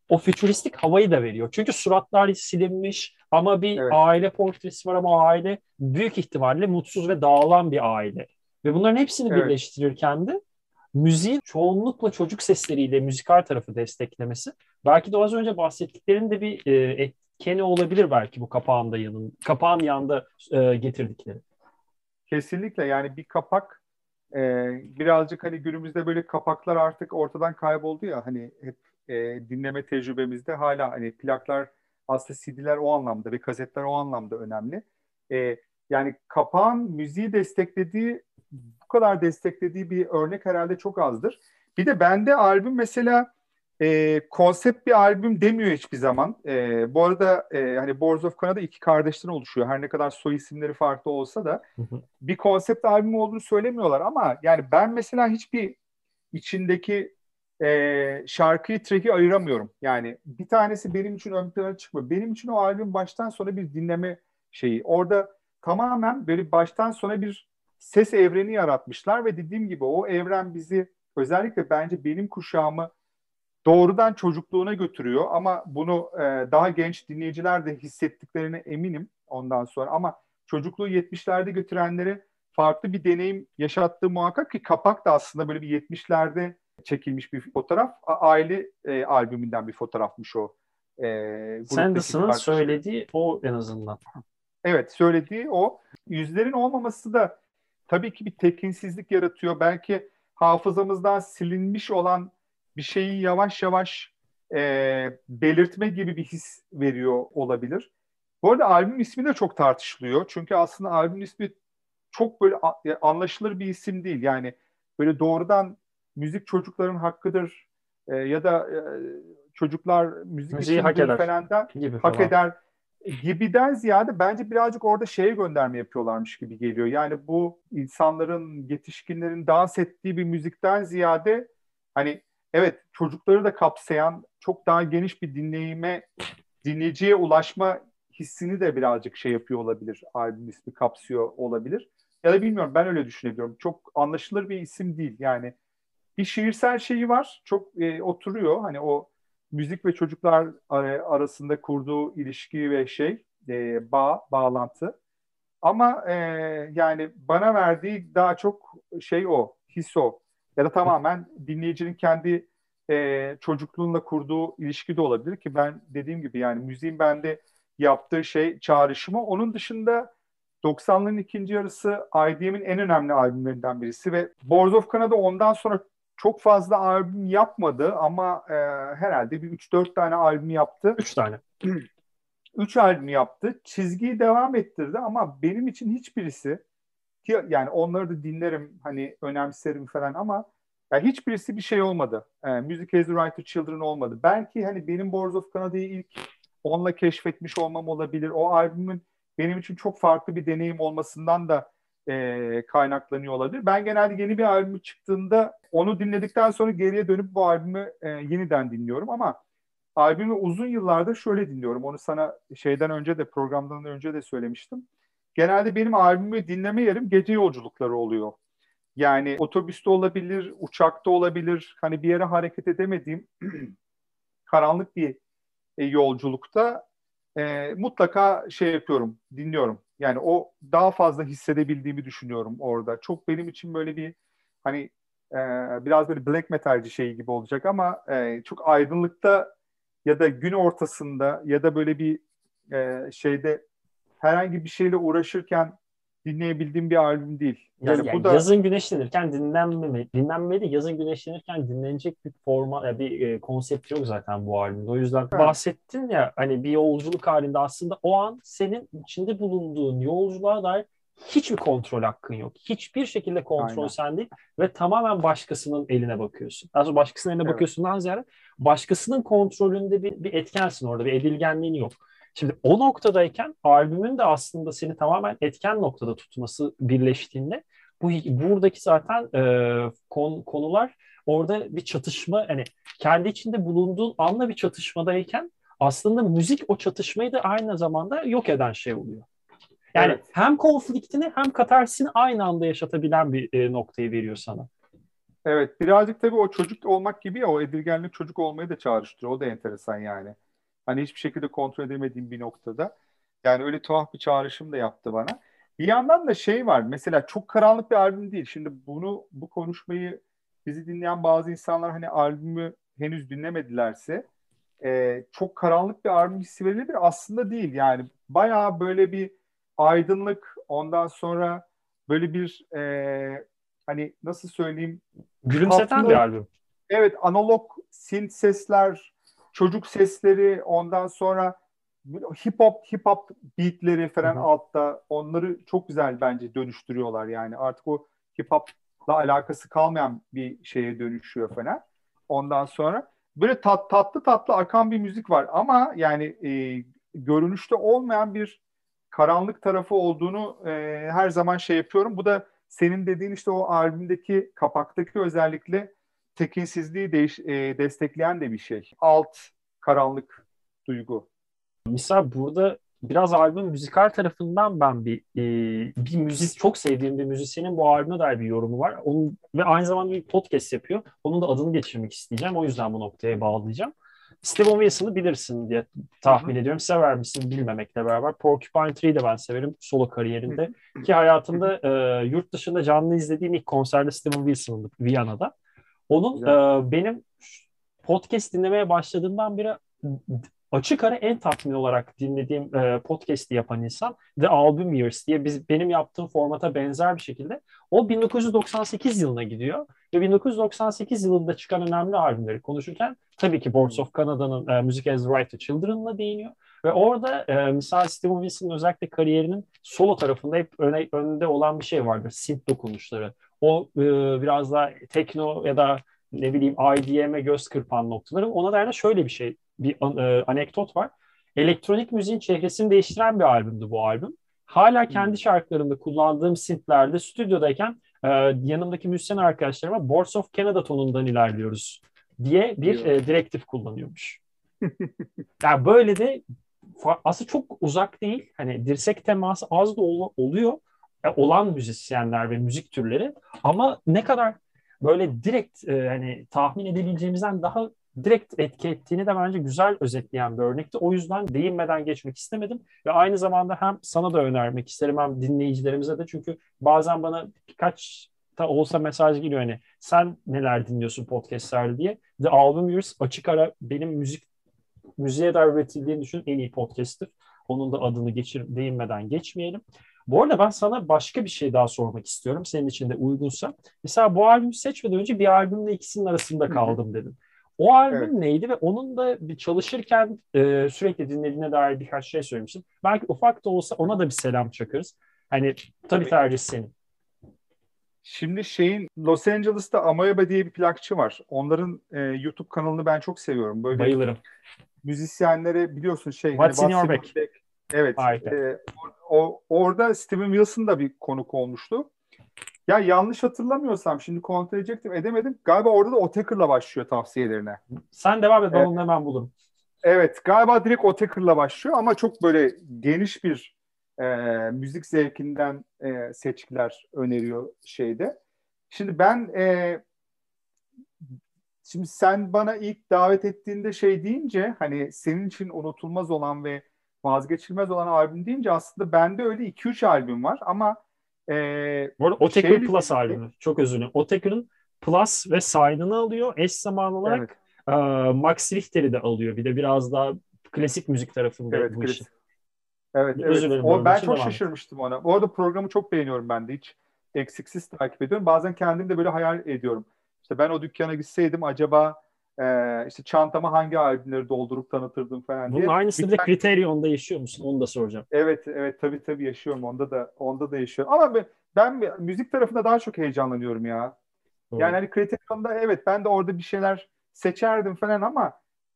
o fütüristik havayı da veriyor. Çünkü suratlar silinmiş ama bir evet. aile portresi var ama aile büyük ihtimalle mutsuz ve dağılan bir aile. Ve bunların hepsini evet. birleştirirken de müziğin çoğunlukla çocuk sesleriyle müzikal tarafı desteklemesi belki de az önce bahsettiklerinin de bir e, Kenny olabilir belki bu kapağın da yanın kapağın yanında e, getirdikleri. Kesinlikle yani bir kapak e, birazcık hani günümüzde böyle kapaklar artık ortadan kayboldu ya hani hep e, dinleme tecrübemizde hala hani plaklar aslında CD'ler o anlamda ve kasetler o anlamda önemli. E, yani kapağın müziği desteklediği bu kadar desteklediği bir örnek herhalde çok azdır. Bir de bende albüm mesela e, konsept bir albüm demiyor hiçbir zaman. E, bu arada e, hani Boards of Canada iki kardeşten oluşuyor. Her ne kadar soy isimleri farklı olsa da bir konsept albüm olduğunu söylemiyorlar ama yani ben mesela hiçbir içindeki e, şarkıyı, track'i ayıramıyorum. Yani bir tanesi benim için ön plana çıkmıyor. Benim için o albüm baştan sona bir dinleme şeyi. Orada tamamen böyle baştan sona bir ses evreni yaratmışlar ve dediğim gibi o evren bizi özellikle bence benim kuşağımı doğrudan çocukluğuna götürüyor ama bunu e, daha genç dinleyiciler de hissettiklerine eminim ondan sonra ama çocukluğu 70'lerde götürenlere farklı bir deneyim yaşattığı muhakkak ki kapak da aslında böyle bir 70'lerde çekilmiş bir fotoğraf. Aile e, albümünden bir fotoğrafmış o. E, Sanderson'ın söylediği o en azından. Evet söylediği o. Yüzlerin olmaması da tabii ki bir tekinsizlik yaratıyor. Belki hafızamızdan silinmiş olan bir şeyi yavaş yavaş e, belirtme gibi bir his veriyor olabilir. Bu arada albüm ismi de çok tartışılıyor. Çünkü aslında albüm ismi çok böyle anlaşılır bir isim değil. Yani böyle doğrudan müzik çocukların hakkıdır e, ya da e, çocuklar müzik Müziği hak eder. falan da gibi hak falan. eder gibiden ziyade bence birazcık orada şeye gönderme yapıyorlarmış gibi geliyor. Yani bu insanların, yetişkinlerin dans ettiği bir müzikten ziyade hani evet çocukları da kapsayan çok daha geniş bir dinleyime, dinleyiciye ulaşma hissini de birazcık şey yapıyor olabilir. Albüm ismi kapsıyor olabilir. Ya da bilmiyorum ben öyle düşünüyorum. Çok anlaşılır bir isim değil. Yani bir şiirsel şeyi var. Çok e, oturuyor. Hani o müzik ve çocuklar arasında kurduğu ilişki ve şey e, bağ, bağlantı. Ama e, yani bana verdiği daha çok şey o, his o ya da tamamen dinleyicinin kendi e, çocukluğunla kurduğu ilişki de olabilir ki ben dediğim gibi yani müziğin bende yaptığı şey çağrışımı. Onun dışında 90'ların ikinci yarısı IDM'in en önemli albümlerinden birisi ve Boards of Canada ondan sonra çok fazla albüm yapmadı ama e, herhalde bir 3-4 tane albüm yaptı. 3 tane. 3 albüm yaptı. Çizgiyi devam ettirdi ama benim için hiçbirisi ki yani onları da dinlerim hani önemserim falan ama yani hiçbirisi bir şey olmadı. E, Music as the Right to Children olmadı. Belki hani benim Boards of Canada'yı ilk onunla keşfetmiş olmam olabilir. O albümün benim için çok farklı bir deneyim olmasından da e, kaynaklanıyor olabilir. Ben genelde yeni bir albüm çıktığında onu dinledikten sonra geriye dönüp bu albümü e, yeniden dinliyorum ama albümü uzun yıllardır şöyle dinliyorum. Onu sana şeyden önce de programdan önce de söylemiştim. Genelde benim albümü dinleme yerim gece yolculukları oluyor. Yani otobüste olabilir, uçakta olabilir. Hani bir yere hareket edemediğim karanlık bir e, yolculukta e, mutlaka şey yapıyorum, dinliyorum. Yani o daha fazla hissedebildiğimi düşünüyorum orada. Çok benim için böyle bir hani e, biraz böyle black metalci şey gibi olacak ama e, çok aydınlıkta ya da gün ortasında ya da böyle bir e, şeyde herhangi bir şeyle uğraşırken dinleyebildiğim bir albüm değil. Yani, yani bu da yazın güneşlenirken dinlenmemeli, dinlenmeli. Yazın güneşlenirken dinlenecek bir forma, ya bir e, konsept yok zaten bu albümde. O yüzden evet. bahsettin ya hani bir yolculuk halinde aslında o an senin içinde bulunduğun yolculuğa dair hiçbir kontrol hakkın yok. Hiçbir şekilde kontrol Aynen. sen değil ve tamamen başkasının eline bakıyorsun. Aslında başkasının eline evet. bakıyorsundan ziyade başkasının kontrolünde bir, bir etkensin orada, bir edilgenliğin yok. Şimdi o noktadayken albümün de aslında seni tamamen etken noktada tutması birleştiğinde bu buradaki zaten e, kon, konular orada bir çatışma hani kendi içinde bulunduğun anla bir çatışmadayken aslında müzik o çatışmayı da aynı zamanda yok eden şey oluyor. Yani evet. hem konfliktini hem katarsini aynı anda yaşatabilen bir e, noktayı veriyor sana. Evet birazcık tabii o çocuk olmak gibi ya o edilgenlik çocuk olmayı da çağrıştırıyor. O da enteresan yani. Hani hiçbir şekilde kontrol edemediğim bir noktada. Yani öyle tuhaf bir çağrışım da yaptı bana. Bir yandan da şey var. Mesela çok karanlık bir albüm değil. Şimdi bunu bu konuşmayı bizi dinleyen bazı insanlar hani albümü henüz dinlemedilerse e, çok karanlık bir albüm hissi verilebilir. Aslında değil. Yani bayağı böyle bir aydınlık ondan sonra böyle bir e, hani nasıl söyleyeyim gülümseten tatlı, bir albüm. Evet analog synth sesler çocuk sesleri ondan sonra hip hop hip hop beatleri falan Hı-hı. altta onları çok güzel bence dönüştürüyorlar yani artık o hip hop'la alakası kalmayan bir şeye dönüşüyor falan. Ondan sonra böyle tat, tatlı tatlı akan bir müzik var ama yani e, görünüşte olmayan bir karanlık tarafı olduğunu e, her zaman şey yapıyorum. Bu da senin dediğin işte o albümdeki kapaktaki özellikle tekinsizliği değiş, e, destekleyen de bir şey. Alt karanlık duygu. Misal burada biraz albüm müzikal tarafından ben bir e, bir müzik çok sevdiğim bir müzisyenin bu albüme dair bir yorumu var. Onun ve aynı zamanda bir podcast yapıyor. Onun da adını geçirmek isteyeceğim. O yüzden bu noktaya bağlayacağım. Steven Wilson'ı bilirsin diye tahmin Hı-hı. ediyorum. Sever misin bilmemekle beraber. Porcupine Tree'yi de ben severim solo kariyerinde. Ki hayatımda e, yurt dışında canlı izlediğim ilk konserde Steven Wilson'dı Viyana'da. Onun e, benim podcast dinlemeye başladığımdan beri açık ara en tatmin olarak dinlediğim e, podcast'i yapan insan The Album Years diye biz, benim yaptığım formata benzer bir şekilde o 1998 yılına gidiyor ve 1998 yılında çıkan önemli albümleri konuşurken tabii ki Boards of Canada'nın e, Music as Right to Children'la değiniyor ve orada e, misal Steven Wilson'ın özellikle kariyerinin solo tarafında hep öne, önünde olan bir şey vardır. Synth dokunuşları. O e, biraz daha tekno ya da ne bileyim IDM'e göz kırpan noktaları. Ona dair şöyle bir şey, bir e, anekdot var. Elektronik müziğin çehresini değiştiren bir albümdü bu albüm. Hala hmm. kendi şarkılarımda kullandığım synth'lerde stüdyodayken e, yanımdaki müzisyen arkadaşlarıma Boards of Canada tonundan ilerliyoruz diye bir e, direktif kullanıyormuş. yani böyle de aslında çok uzak değil. Hani dirsek teması az da ol, oluyor. Olan müzisyenler ve müzik türleri ama ne kadar böyle direkt e, hani tahmin edebileceğimizden daha direkt etki ettiğini de bence güzel özetleyen bir örnekti. O yüzden değinmeden geçmek istemedim ve aynı zamanda hem sana da önermek isterim hem dinleyicilerimize de çünkü bazen bana birkaç da olsa mesaj geliyor hani sen neler dinliyorsun podcastlerde diye. The Album Years açık ara benim müzik müziğe dair üretildiğini düşün en iyi podcast'tir. Onun da adını geçir, değinmeden geçmeyelim. Bu arada ben sana başka bir şey daha sormak istiyorum. Senin için de uygunsa. Mesela bu albümü seçmeden önce bir albümle ikisinin arasında kaldım dedim. O albüm evet. neydi ve onun da bir çalışırken e, sürekli dinlediğine dair birkaç şey söylemiştin. Belki ufak da olsa ona da bir selam çakarız. Hani tabii, tabii. tercih senin. Şimdi şeyin Los Angeles'ta Amoeba diye bir plakçı var. Onların e, YouTube kanalını ben çok seviyorum. Böyle Bayılırım. Müzisyenlere biliyorsun şey. What's hani, in your bag? Evet. E, o, orada Steven Wilson da bir konuk olmuştu. Ya yanlış hatırlamıyorsam şimdi kontrol edecektim edemedim. Galiba orada da Otaker'la başlıyor tavsiyelerine. Sen devam et ben evet. onu hemen bulurum. Evet galiba direkt Otaker'la başlıyor ama çok böyle geniş bir e, müzik zevkinden e, seçkiler öneriyor şeyde. Şimdi ben e, şimdi sen bana ilk davet ettiğinde şey deyince hani senin için unutulmaz olan ve vazgeçilmez olan albüm deyince aslında bende öyle 2-3 albüm var ama e, Bu arada Otaker şey, Plus albümü. Çok özür dilerim. Otaker'ın Plus ve Sign'ını alıyor. Eş zamanlı olarak evet. e, Max Richter'i de alıyor. Bir de biraz daha klasik müzik tarafında evet, bu klasik. işin. Evet, evet. Dilerim, o, ben çok şaşırmıştım ona. Bu arada programı çok beğeniyorum ben de. Hiç eksiksiz takip ediyorum. Bazen kendim de böyle hayal ediyorum. İşte ben o dükkana gitseydim acaba e, işte çantama hangi albümleri doldurup tanıtırdım falan diye. Bunun aynısını bir Criterion'da yaşıyor musun? Onu da soracağım. Evet, evet tabii tabii yaşıyorum. Onda da onda da yaşıyorum. Ama ben, ben müzik tarafında daha çok heyecanlanıyorum ya. Doğru. Yani hani Criterion'da evet ben de orada bir şeyler seçerdim falan ama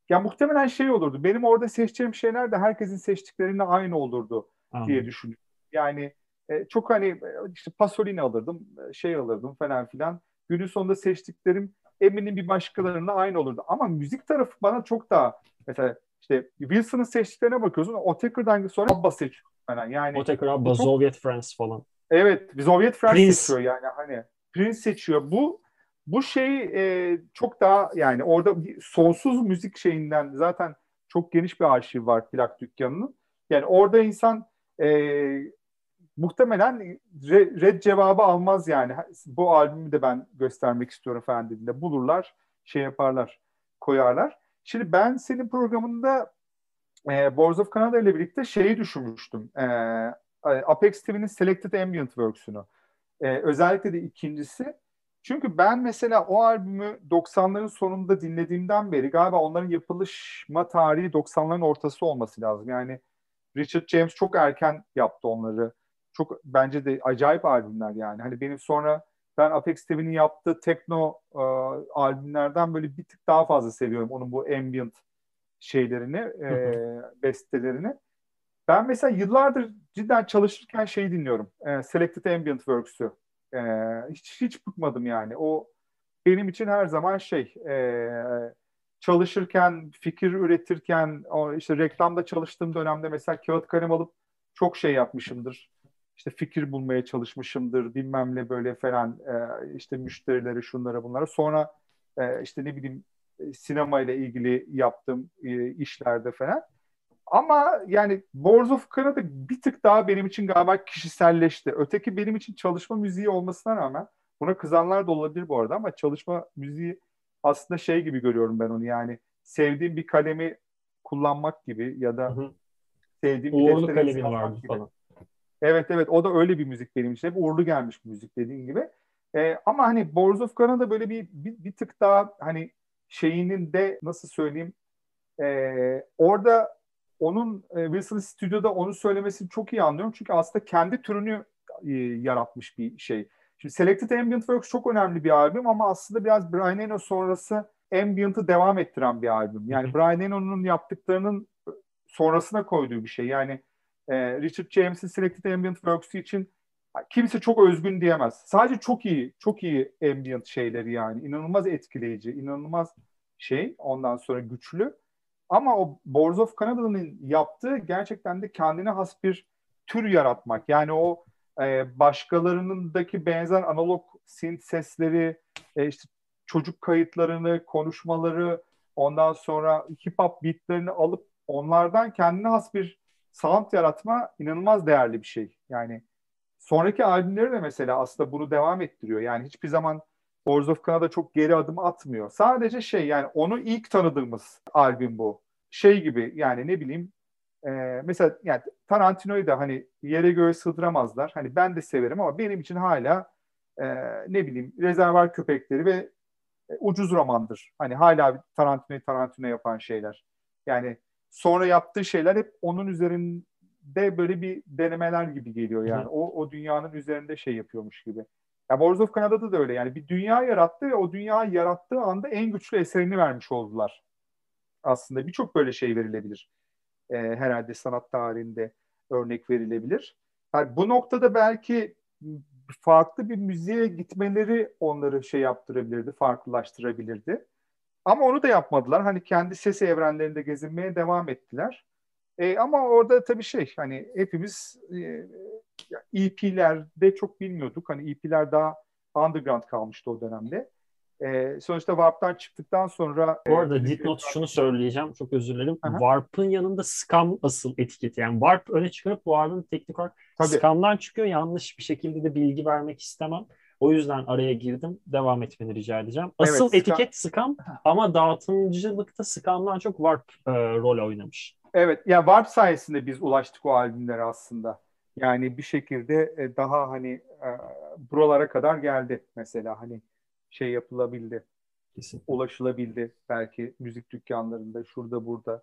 ya muhtemelen şey olurdu. Benim orada seçeceğim şeyler de herkesin seçtiklerine aynı olurdu Anladım. diye düşünüyorum. Yani e, çok hani e, işte Pasolini alırdım, e, şey alırdım falan filan. Günün sonunda seçtiklerim eminim bir başkalarına aynı olurdu. Ama müzik tarafı bana çok daha mesela işte Wilson'ın seçtiklerine bakıyorsun. Otaker'dan sonra Abba seçiyor falan. Yani Otaker, Abba, çok... Soviet France falan. Evet, Soviet France Prince. seçiyor yani hani. Prince seçiyor. Bu bu şey e, çok daha yani orada sonsuz müzik şeyinden zaten çok geniş bir arşiv var plak dükkanının. Yani orada insan e, muhtemelen red cevabı almaz yani. Bu albümü de ben göstermek istiyorum falan dediğinde bulurlar, şey yaparlar, koyarlar. Şimdi ben senin programında e, Boards of Canada ile birlikte şeyi düşünmüştüm. E, Apex TV'nin Selected Ambient Works'ünü. E, özellikle de ikincisi çünkü ben mesela o albümü 90'ların sonunda dinlediğimden beri galiba onların yapılışma tarihi 90'ların ortası olması lazım. Yani Richard James çok erken yaptı onları. Çok bence de acayip albümler yani. Hani benim sonra ben Apex TV'nin yaptığı tekno e, albümlerden böyle bir tık daha fazla seviyorum. Onun bu ambient şeylerini, e, bestelerini. Ben mesela yıllardır cidden çalışırken şey dinliyorum. E, Selected Ambient Works'ü. E, hiç hiç bıkmadım yani. O benim için her zaman şey e, çalışırken, fikir üretirken, o işte reklamda çalıştığım dönemde mesela kağıt kalem alıp çok şey yapmışımdır. İşte fikir bulmaya çalışmışımdır, bilmem ne böyle falan e, işte müşterileri şunlara bunlara. Sonra e, işte ne bileyim sinema ile ilgili yaptığım e, işlerde falan. Ama yani Boards of Canada bir tık daha benim için galiba kişiselleşti. Öteki benim için çalışma müziği olmasına rağmen buna kızanlar da olabilir bu arada ama çalışma müziği aslında şey gibi görüyorum ben onu yani sevdiğim bir kalemi kullanmak gibi ya da hı hı. sevdiğim bir Uğurlu kalemin vardı gibi. falan. Evet evet o da öyle bir müzik benim için. Hep uğurlu gelmiş müzik dediğin gibi. Ee, ama hani Boards of Canada böyle bir, bir, bir tık daha hani şeyinin de nasıl söyleyeyim e, orada onun e, Wilson stüdyoda onu söylemesini çok iyi anlıyorum. Çünkü aslında kendi türünü e, yaratmış bir şey. Şimdi Selected Ambient Works çok önemli bir albüm ama aslında biraz Brian Eno sonrası Ambient'ı devam ettiren bir albüm. Yani Brian Eno'nun yaptıklarının sonrasına koyduğu bir şey. Yani e, Richard James'in Selected Ambient Works'ü için kimse çok özgün diyemez. Sadece çok iyi, çok iyi ambient şeyleri yani. İnanılmaz etkileyici, inanılmaz şey. Ondan sonra güçlü. Ama o Boards of Canada'nın yaptığı gerçekten de kendine has bir tür yaratmak. Yani o e, başkalarınındaki benzer analog synth sesleri, e, işte çocuk kayıtlarını, konuşmaları, ondan sonra hip hop beatlerini alıp onlardan kendine has bir sound yaratma inanılmaz değerli bir şey. Yani sonraki albümleri de mesela aslında bunu devam ettiriyor. Yani hiçbir zaman Boards of Canada çok geri adım atmıyor. Sadece şey yani onu ilk tanıdığımız albüm bu. Şey gibi yani ne bileyim e, mesela yani Tarantino'yu da hani yere göğe sığdıramazlar. Hani ben de severim ama benim için hala e, ne bileyim rezervar köpekleri ve e, ucuz romandır. Hani hala Tarantino'yu Tarantino yapan şeyler. Yani sonra yaptığı şeyler hep onun üzerinde böyle bir denemeler gibi geliyor yani. O, o dünyanın üzerinde şey yapıyormuş gibi. Ya Wars of Canada'da da öyle yani bir dünya yarattı ve o dünyayı yarattığı anda en güçlü eserini vermiş oldular. Aslında birçok böyle şey verilebilir. Ee, herhalde sanat tarihinde örnek verilebilir. Yani bu noktada belki farklı bir müziğe gitmeleri onları şey yaptırabilirdi, farklılaştırabilirdi. Ama onu da yapmadılar. Hani kendi ses evrenlerinde gezinmeye devam ettiler. E, ama orada tabii şey hani hepimiz e, EP'lerde çok bilmiyorduk. Hani EP'ler daha underground kalmıştı o dönemde. E, sonuçta Warp'tan çıktıktan sonra... Bu arada e, dipnot şunu söyleyeceğim. Çok özür dilerim. Aha. Warp'ın yanında Scam asıl etiketi. Yani Warp öne çıkarıp bu albüm teknik olarak Tabii. Scam'dan çıkıyor. Yanlış bir şekilde de bilgi vermek istemem. O yüzden araya girdim. Devam etmeni rica edeceğim. Asıl evet, etiket Scam ama dağıtımcılıkta Scam'dan çok Warp e, rol oynamış. Evet. Ya Warp sayesinde biz ulaştık o albümlere aslında. Yani bir şekilde e, daha hani e, buralara kadar geldi mesela hani şey yapılabildi. Kesinlikle. Ulaşılabildi belki müzik dükkanlarında şurada burada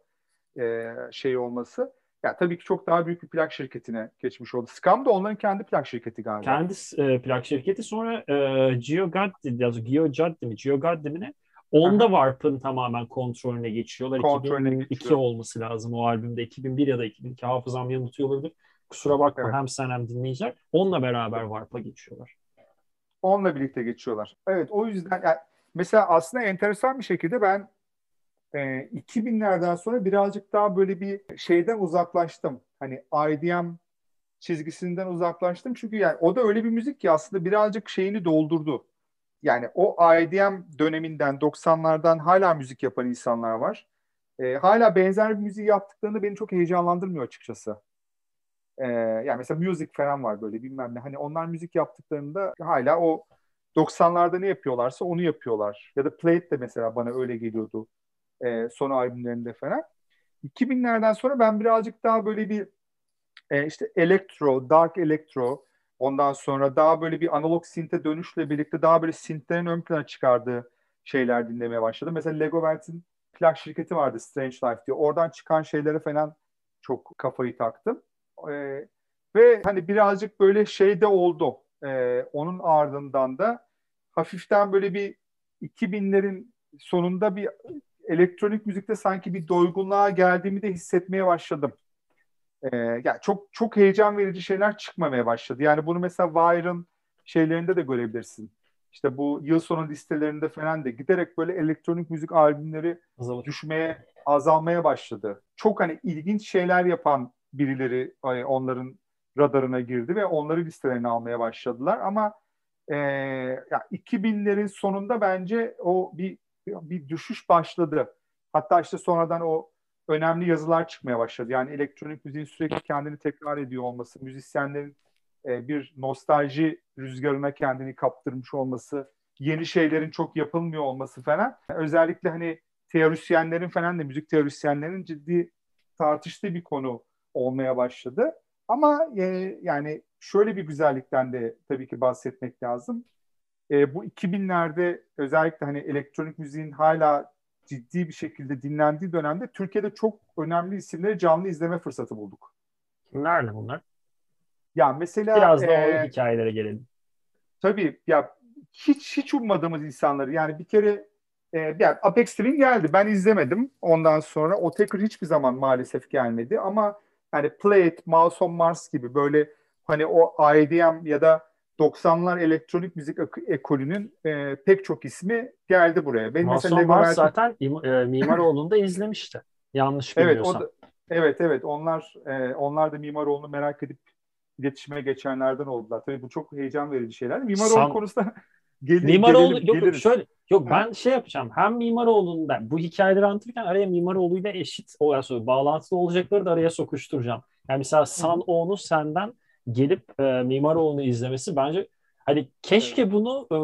e, şey olması. Ya tabii ki çok daha büyük bir plak şirketine geçmiş oldu. Scam da onların kendi plak şirketi galiba. Kendi e, plak şirketi sonra e, Gio Gaddi, ya Gio Gaddi mi? Gio Gaddi mi ne? Onda Warp'ın tamamen kontrolüne geçiyorlar. Kontrolüne 2002 geçiyor. olması lazım o albümde. 2001 ya da 2002 hafızam yanıltıyor olabilir. Kusura bakma evet. hem sen hem dinleyiciler. Onunla beraber Warp'a geçiyorlar. Onunla birlikte geçiyorlar. Evet o yüzden yani mesela aslında enteresan bir şekilde ben e, 2000'lerden sonra birazcık daha böyle bir şeyden uzaklaştım. Hani IDM çizgisinden uzaklaştım. Çünkü yani o da öyle bir müzik ki aslında birazcık şeyini doldurdu. Yani o IDM döneminden 90'lardan hala müzik yapan insanlar var. E, hala benzer bir müzik yaptıklarında beni çok heyecanlandırmıyor açıkçası. E, yani mesela Music falan var böyle bilmem ne. Hani onlar müzik yaptıklarında hala o 90'larda ne yapıyorlarsa onu yapıyorlar. Ya da Plate de mesela bana öyle geliyordu e, son albümlerinde falan. 2000'lerden sonra ben birazcık daha böyle bir e, işte elektro, dark elektro, ondan sonra daha böyle bir analog sinte dönüşle birlikte daha böyle synthlerin ön plana çıkardığı şeyler dinlemeye başladım. Mesela Lego Welt'in plak şirketi vardı Strange Life diye. Oradan çıkan şeylere falan çok kafayı taktım. E, ve hani birazcık böyle şey de oldu. E, onun ardından da hafiften böyle bir 2000'lerin sonunda bir elektronik müzikte sanki bir doygunluğa geldiğimi de hissetmeye başladım. Ee, yani çok çok heyecan verici şeyler çıkmamaya başladı. Yani bunu mesela Wire'ın şeylerinde de görebilirsin. İşte bu yıl sonu listelerinde falan da giderek böyle elektronik müzik albümleri Azalır. düşmeye, azalmaya başladı. Çok hani ilginç şeyler yapan birileri hani onların radarına girdi ve onları listelerine almaya başladılar. Ama e, ya 2000'lerin sonunda bence o bir bir düşüş başladı. Hatta işte sonradan o önemli yazılar çıkmaya başladı. Yani elektronik müziğin sürekli kendini tekrar ediyor olması, müzisyenlerin e, bir nostalji rüzgarına kendini kaptırmış olması, yeni şeylerin çok yapılmıyor olması falan. Özellikle hani teorisyenlerin falan da müzik teorisyenlerin ciddi tartıştığı bir konu olmaya başladı. Ama e, yani şöyle bir güzellikten de tabii ki bahsetmek lazım. E, bu 2000'lerde özellikle hani elektronik müziğin hala ciddi bir şekilde dinlendiği dönemde Türkiye'de çok önemli isimleri canlı izleme fırsatı bulduk. Kimlerle bunlar? Ya mesela biraz da e, o hikayelere gelelim. Tabii ya hiç hiç ummadığımız insanları yani bir kere e, yani Apex Twin geldi. Ben izlemedim. Ondan sonra o tekrar hiçbir zaman maalesef gelmedi ama hani Play It, Mouse on Mars gibi böyle hani o IDM ya da 90'lar elektronik müzik ekolünün e, pek çok ismi geldi buraya. Benim Mason mesela Lego zaten e, Mimaroğlu'nda izlemişti. Yanlış bilmiyorsam. Evet, o da, evet, evet. Onlar e, onlar da Mimaroğlu'nu merak edip iletişime geçenlerden oldular. Tabii bu çok heyecan verici şeyler. Mimaroğlu San... konusunda gel, Mimaroğlu gelelim, yok, geliriz. şöyle yok ben şey yapacağım. Hem Mimaroğlu'ndan bu hikayeleri anlatırken araya Mimaroğlu'yla eşit olarak bağlantılı olacakları da araya sokuşturacağım. Yani mesela San O'nu senden gelip e, Mimaroğlu'nu izlemesi bence hani keşke bunu e,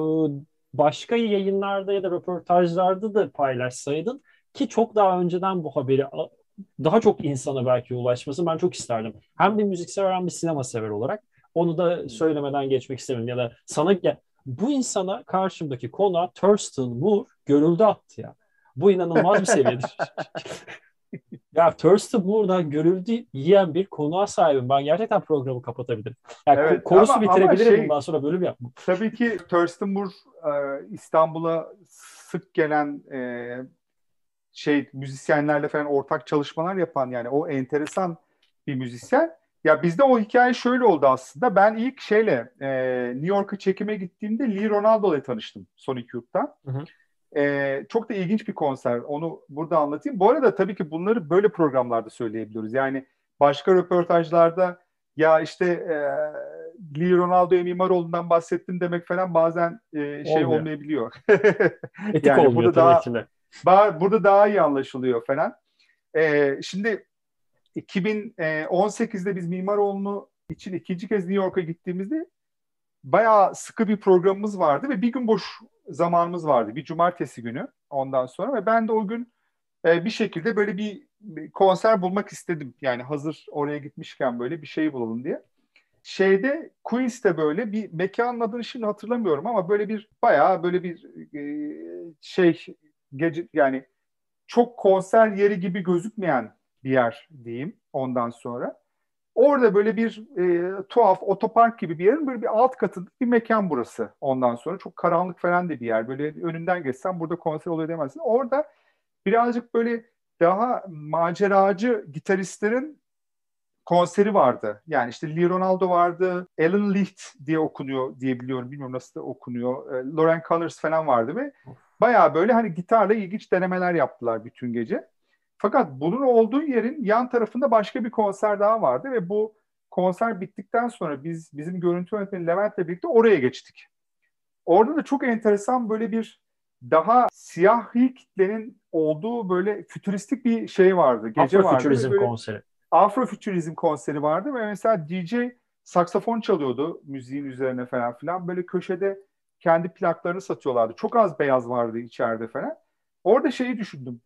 başka yayınlarda ya da röportajlarda da paylaşsaydın ki çok daha önceden bu haberi daha çok insana belki ulaşması ben çok isterdim. Hem bir müzik sever hem bir sinema sever olarak. Onu da söylemeden geçmek istemiyorum. Ya da sana ya, bu insana karşımdaki konu Thurston Moore görüldü attı ya. Bu inanılmaz bir seviyedir. ya Thurston Moore'da görüldü yiyen bir konuğa sahibim. Ben gerçekten programı kapatabilirim. Yani evet, konusu ama, bitirebilirim ama şey, bundan sonra bölüm yapmam. Tabii ki Thurston Moore İstanbul'a sık gelen e, şey müzisyenlerle falan ortak çalışmalar yapan yani o enteresan bir müzisyen. Ya bizde o hikaye şöyle oldu aslında. Ben ilk şeyle e, New York'a çekime gittiğimde Lee Ronaldo ile tanıştım Sonic Youth'ta. E, çok da ilginç bir konser. Onu burada anlatayım. Bu arada tabii ki bunları böyle programlarda söyleyebiliyoruz. Yani başka röportajlarda ya işte e, Lee Ronaldo'ya Mimaroğlu'ndan bahsettim demek falan bazen e, şey Olmuyor. olmayabiliyor. Etik yani olmuyor burada daha, içinde. Burada daha iyi anlaşılıyor falan. E, şimdi 2018'de biz Mimaroğlu'nu için ikinci kez New York'a gittiğimizde bayağı sıkı bir programımız vardı ve bir gün boş zamanımız vardı. Bir cumartesi günü ondan sonra ve ben de o gün e, bir şekilde böyle bir, bir konser bulmak istedim. Yani hazır oraya gitmişken böyle bir şey bulalım diye. Şeyde Queens'te böyle bir mekanın adını şimdi hatırlamıyorum ama böyle bir bayağı böyle bir e, şey gece yani çok konser yeri gibi gözükmeyen bir yer diyeyim ondan sonra. Orada böyle bir e, tuhaf otopark gibi bir yerin böyle bir alt katında bir mekan burası ondan sonra. Çok karanlık falan da bir yer. Böyle önünden geçsen burada konser oluyor demezsin. Orada birazcık böyle daha maceracı gitaristlerin konseri vardı. Yani işte Lee Ronaldo vardı, Alan Licht diye okunuyor diye biliyorum. Bilmiyorum nasıl da okunuyor. E, Lauren Connors falan vardı ve bayağı böyle hani gitarla ilginç denemeler yaptılar bütün gece. Fakat bunun olduğu yerin yan tarafında başka bir konser daha vardı ve bu konser bittikten sonra biz bizim görüntü yönetmeni Levent'le birlikte oraya geçtik. Orada da çok enteresan böyle bir daha siyahi kitlenin olduğu böyle fütüristik bir şey vardı. Gece Afrofütürizm vardı. konseri. Afrofütürizm konseri vardı ve mesela DJ saksafon çalıyordu müziğin üzerine falan filan. Böyle köşede kendi plaklarını satıyorlardı. Çok az beyaz vardı içeride falan. Orada şeyi düşündüm.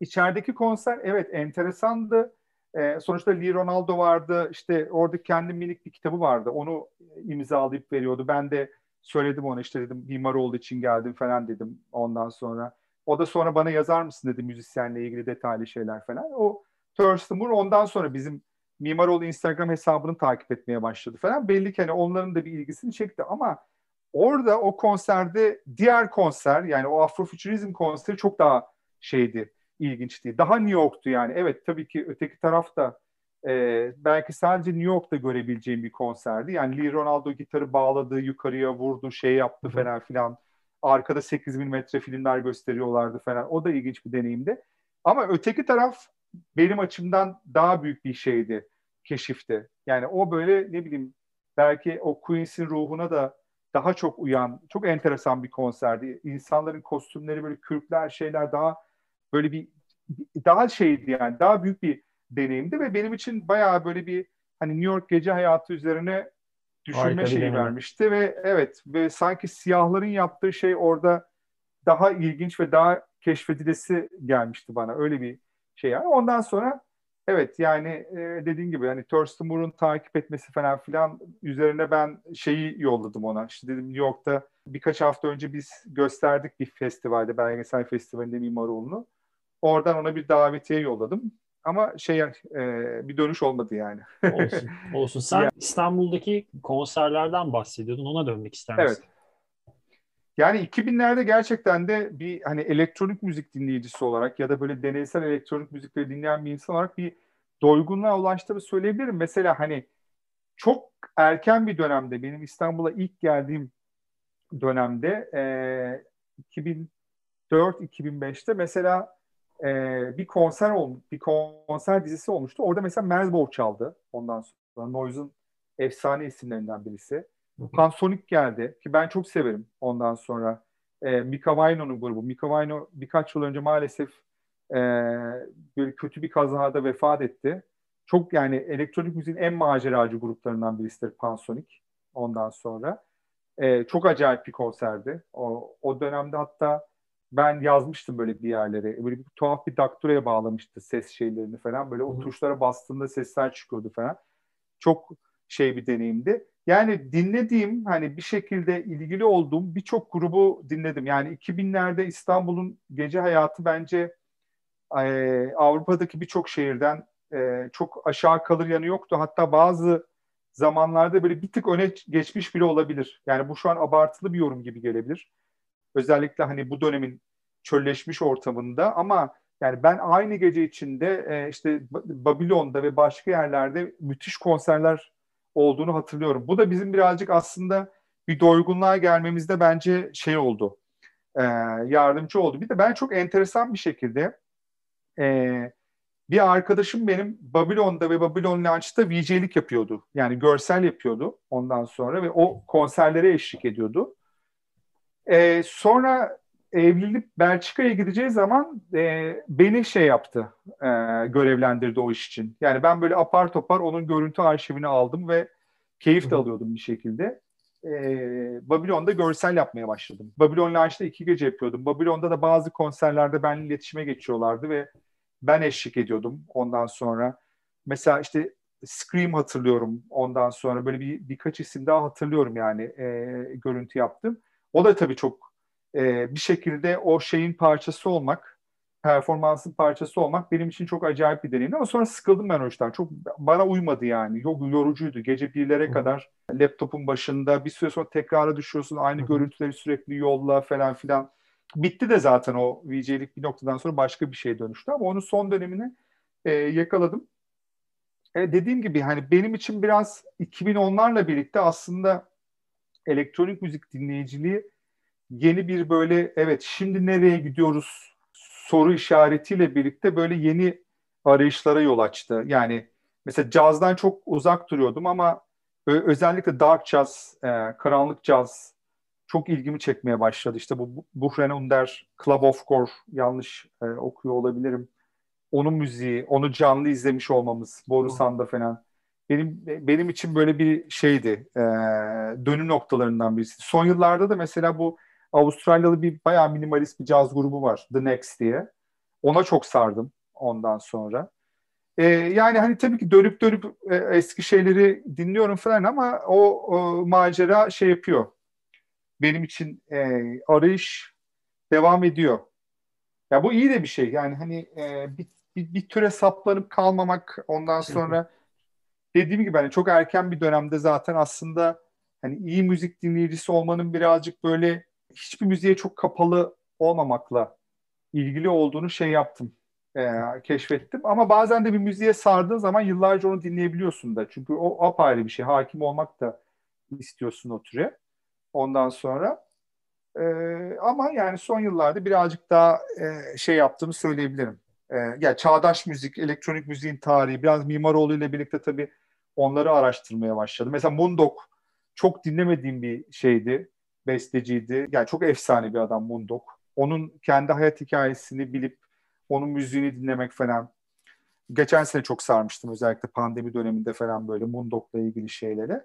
İçerideki konser evet enteresandı. Ee, sonuçta Lee Ronaldo vardı. İşte orada kendi minik bir kitabı vardı. Onu imzalayıp veriyordu. Ben de söyledim ona işte dedim mimar olduğu için geldim falan dedim ondan sonra. O da sonra bana yazar mısın dedi müzisyenle ilgili detaylı şeyler falan. O Thurston Moore ondan sonra bizim Mimaroğlu Instagram hesabını takip etmeye başladı falan. Belli ki hani onların da bir ilgisini çekti ama orada o konserde diğer konser yani o Afrofuturizm konseri çok daha şeydi, ilginçti. Daha New York'tu yani. Evet tabii ki öteki tarafta e, belki sadece New York'ta görebileceğim bir konserdi. Yani Lee Ronaldo gitarı bağladı, yukarıya vurdu, şey yaptı falan filan. Arkada 8 metre filmler gösteriyorlardı falan. O da ilginç bir deneyimdi. Ama öteki taraf benim açımdan daha büyük bir şeydi, keşifti. Yani o böyle ne bileyim belki o Queen's'in ruhuna da daha çok uyan, çok enteresan bir konserdi. İnsanların kostümleri böyle kürkler, şeyler daha böyle bir daha şeydi yani daha büyük bir deneyimdi ve benim için bayağı böyle bir hani New York gece hayatı üzerine düşünme Harika şeyi vermişti ve evet ve sanki siyahların yaptığı şey orada daha ilginç ve daha keşfedilesi gelmişti bana öyle bir şey yani. Ondan sonra Evet yani e, dediğin gibi hani Thurston Moore'un takip etmesi falan filan üzerine ben şeyi yolladım ona. İşte dedim New York'ta birkaç hafta önce biz gösterdik bir festivalde belgesel festivalinde Mimaroğlu'nu. Oradan ona bir davetiye yolladım. Ama şey e, bir dönüş olmadı yani. olsun. Olsun. Sen yani, İstanbul'daki konserlerden bahsediyordun. Ona dönmek ister misin? Evet. Yani 2000'lerde gerçekten de bir hani elektronik müzik dinleyicisi olarak ya da böyle deneysel elektronik müzikleri dinleyen bir insan olarak bir doygunluğa ulaştığımı söyleyebilirim. Mesela hani çok erken bir dönemde benim İstanbul'a ilk geldiğim dönemde e, 2004-2005'te mesela e, bir konser olmuş, bir konser dizisi olmuştu. Orada mesela Merzbow çaldı ondan sonra. Noise'un efsane isimlerinden birisi. Pansonic geldi ki ben çok severim ondan sonra. E, Mika Vaino'nun grubu. Mika Vaino birkaç yıl önce maalesef e, böyle kötü bir kazada vefat etti. Çok yani elektronik müziğin en maceracı gruplarından birisidir Pansonic ondan sonra. E, çok acayip bir konserdi. O, o dönemde hatta ben yazmıştım böyle bir yerlere. Böyle bir tuhaf bir dakturaya bağlamıştı ses şeylerini falan. Böyle o tuşlara bastığında sesler çıkıyordu falan. Çok şey bir deneyimdi. Yani dinlediğim hani bir şekilde ilgili olduğum birçok grubu dinledim. Yani 2000'lerde İstanbul'un gece hayatı bence e, Avrupa'daki birçok şehirden e, çok aşağı kalır yanı yoktu. Hatta bazı zamanlarda böyle bir tık öne geçmiş bile olabilir. Yani bu şu an abartılı bir yorum gibi gelebilir. Özellikle hani bu dönemin çölleşmiş ortamında ama yani ben aynı gece içinde e, işte Babilon'da ve başka yerlerde müthiş konserler olduğunu hatırlıyorum. Bu da bizim birazcık aslında bir doygunluğa gelmemizde bence şey oldu. E, yardımcı oldu. Bir de ben çok enteresan bir şekilde e, bir arkadaşım benim Babilon'da ve Babylon Launch'ta VJ'lik yapıyordu. Yani görsel yapıyordu ondan sonra ve o konserlere eşlik ediyordu. E, sonra evlenip Belçika'ya gideceği zaman e, beni şey yaptı, e, görevlendirdi o iş için. Yani ben böyle apar topar onun görüntü arşivini aldım ve keyif de alıyordum bir şekilde. E, Babilon'da görsel yapmaya başladım. Babylon Lounge'da iki gece yapıyordum. Babylon'da da bazı konserlerde benimle iletişime geçiyorlardı ve ben eşlik ediyordum ondan sonra. Mesela işte Scream hatırlıyorum ondan sonra böyle bir birkaç isim daha hatırlıyorum yani e, görüntü yaptım. O da tabii çok e, bir şekilde o şeyin parçası olmak, performansın parçası olmak benim için çok acayip bir deneyimdi. Ama sonra sıkıldım ben o işten. Çok bana uymadı yani. Yok yorucuydu. Gece birlere kadar laptopun başında bir süre sonra tekrara düşüyorsun. Aynı görüntüleri sürekli yolla falan filan. Bitti de zaten o VJ'lik bir noktadan sonra başka bir şeye dönüştü. Ama onun son dönemini e, yakaladım. E, dediğim gibi hani benim için biraz 2010'larla birlikte aslında elektronik müzik dinleyiciliği yeni bir böyle evet şimdi nereye gidiyoruz soru işaretiyle birlikte böyle yeni arayışlara yol açtı. Yani mesela cazdan çok uzak duruyordum ama özellikle dark jazz, e, karanlık caz çok ilgimi çekmeye başladı. İşte bu Buhren Under, Club of Core yanlış e, okuyor olabilirim. Onun müziği, onu canlı izlemiş olmamız, Borusan'da falan benim benim için böyle bir şeydi. E, dönüm noktalarından birisi. Son yıllarda da mesela bu Avustralyalı bir bayağı minimalist bir caz grubu var. The Next diye. Ona çok sardım ondan sonra. E, yani hani tabii ki dönüp dönüp e, eski şeyleri dinliyorum falan ama o, o macera şey yapıyor. Benim için e, arayış devam ediyor. Ya bu iyi de bir şey. Yani hani e, bir, bir, bir türe saplanıp kalmamak ondan sonra dediğim gibi hani çok erken bir dönemde zaten aslında hani iyi müzik dinleyicisi olmanın birazcık böyle hiçbir müziğe çok kapalı olmamakla ilgili olduğunu şey yaptım. E, keşfettim. Ama bazen de bir müziğe sardığın zaman yıllarca onu dinleyebiliyorsun da. Çünkü o apayrı bir şey. Hakim olmak da istiyorsun o türe. Ondan sonra e, ama yani son yıllarda birazcık daha e, şey yaptığımı söyleyebilirim. E, yani çağdaş müzik, elektronik müziğin tarihi, biraz Mimaroğlu ile birlikte tabii onları araştırmaya başladım. Mesela Mundok çok dinlemediğim bir şeydi, besteciydi. Yani çok efsane bir adam Mundok. Onun kendi hayat hikayesini bilip onun müziğini dinlemek falan. Geçen sene çok sarmıştım özellikle pandemi döneminde falan böyle Mundok'la ilgili şeylere.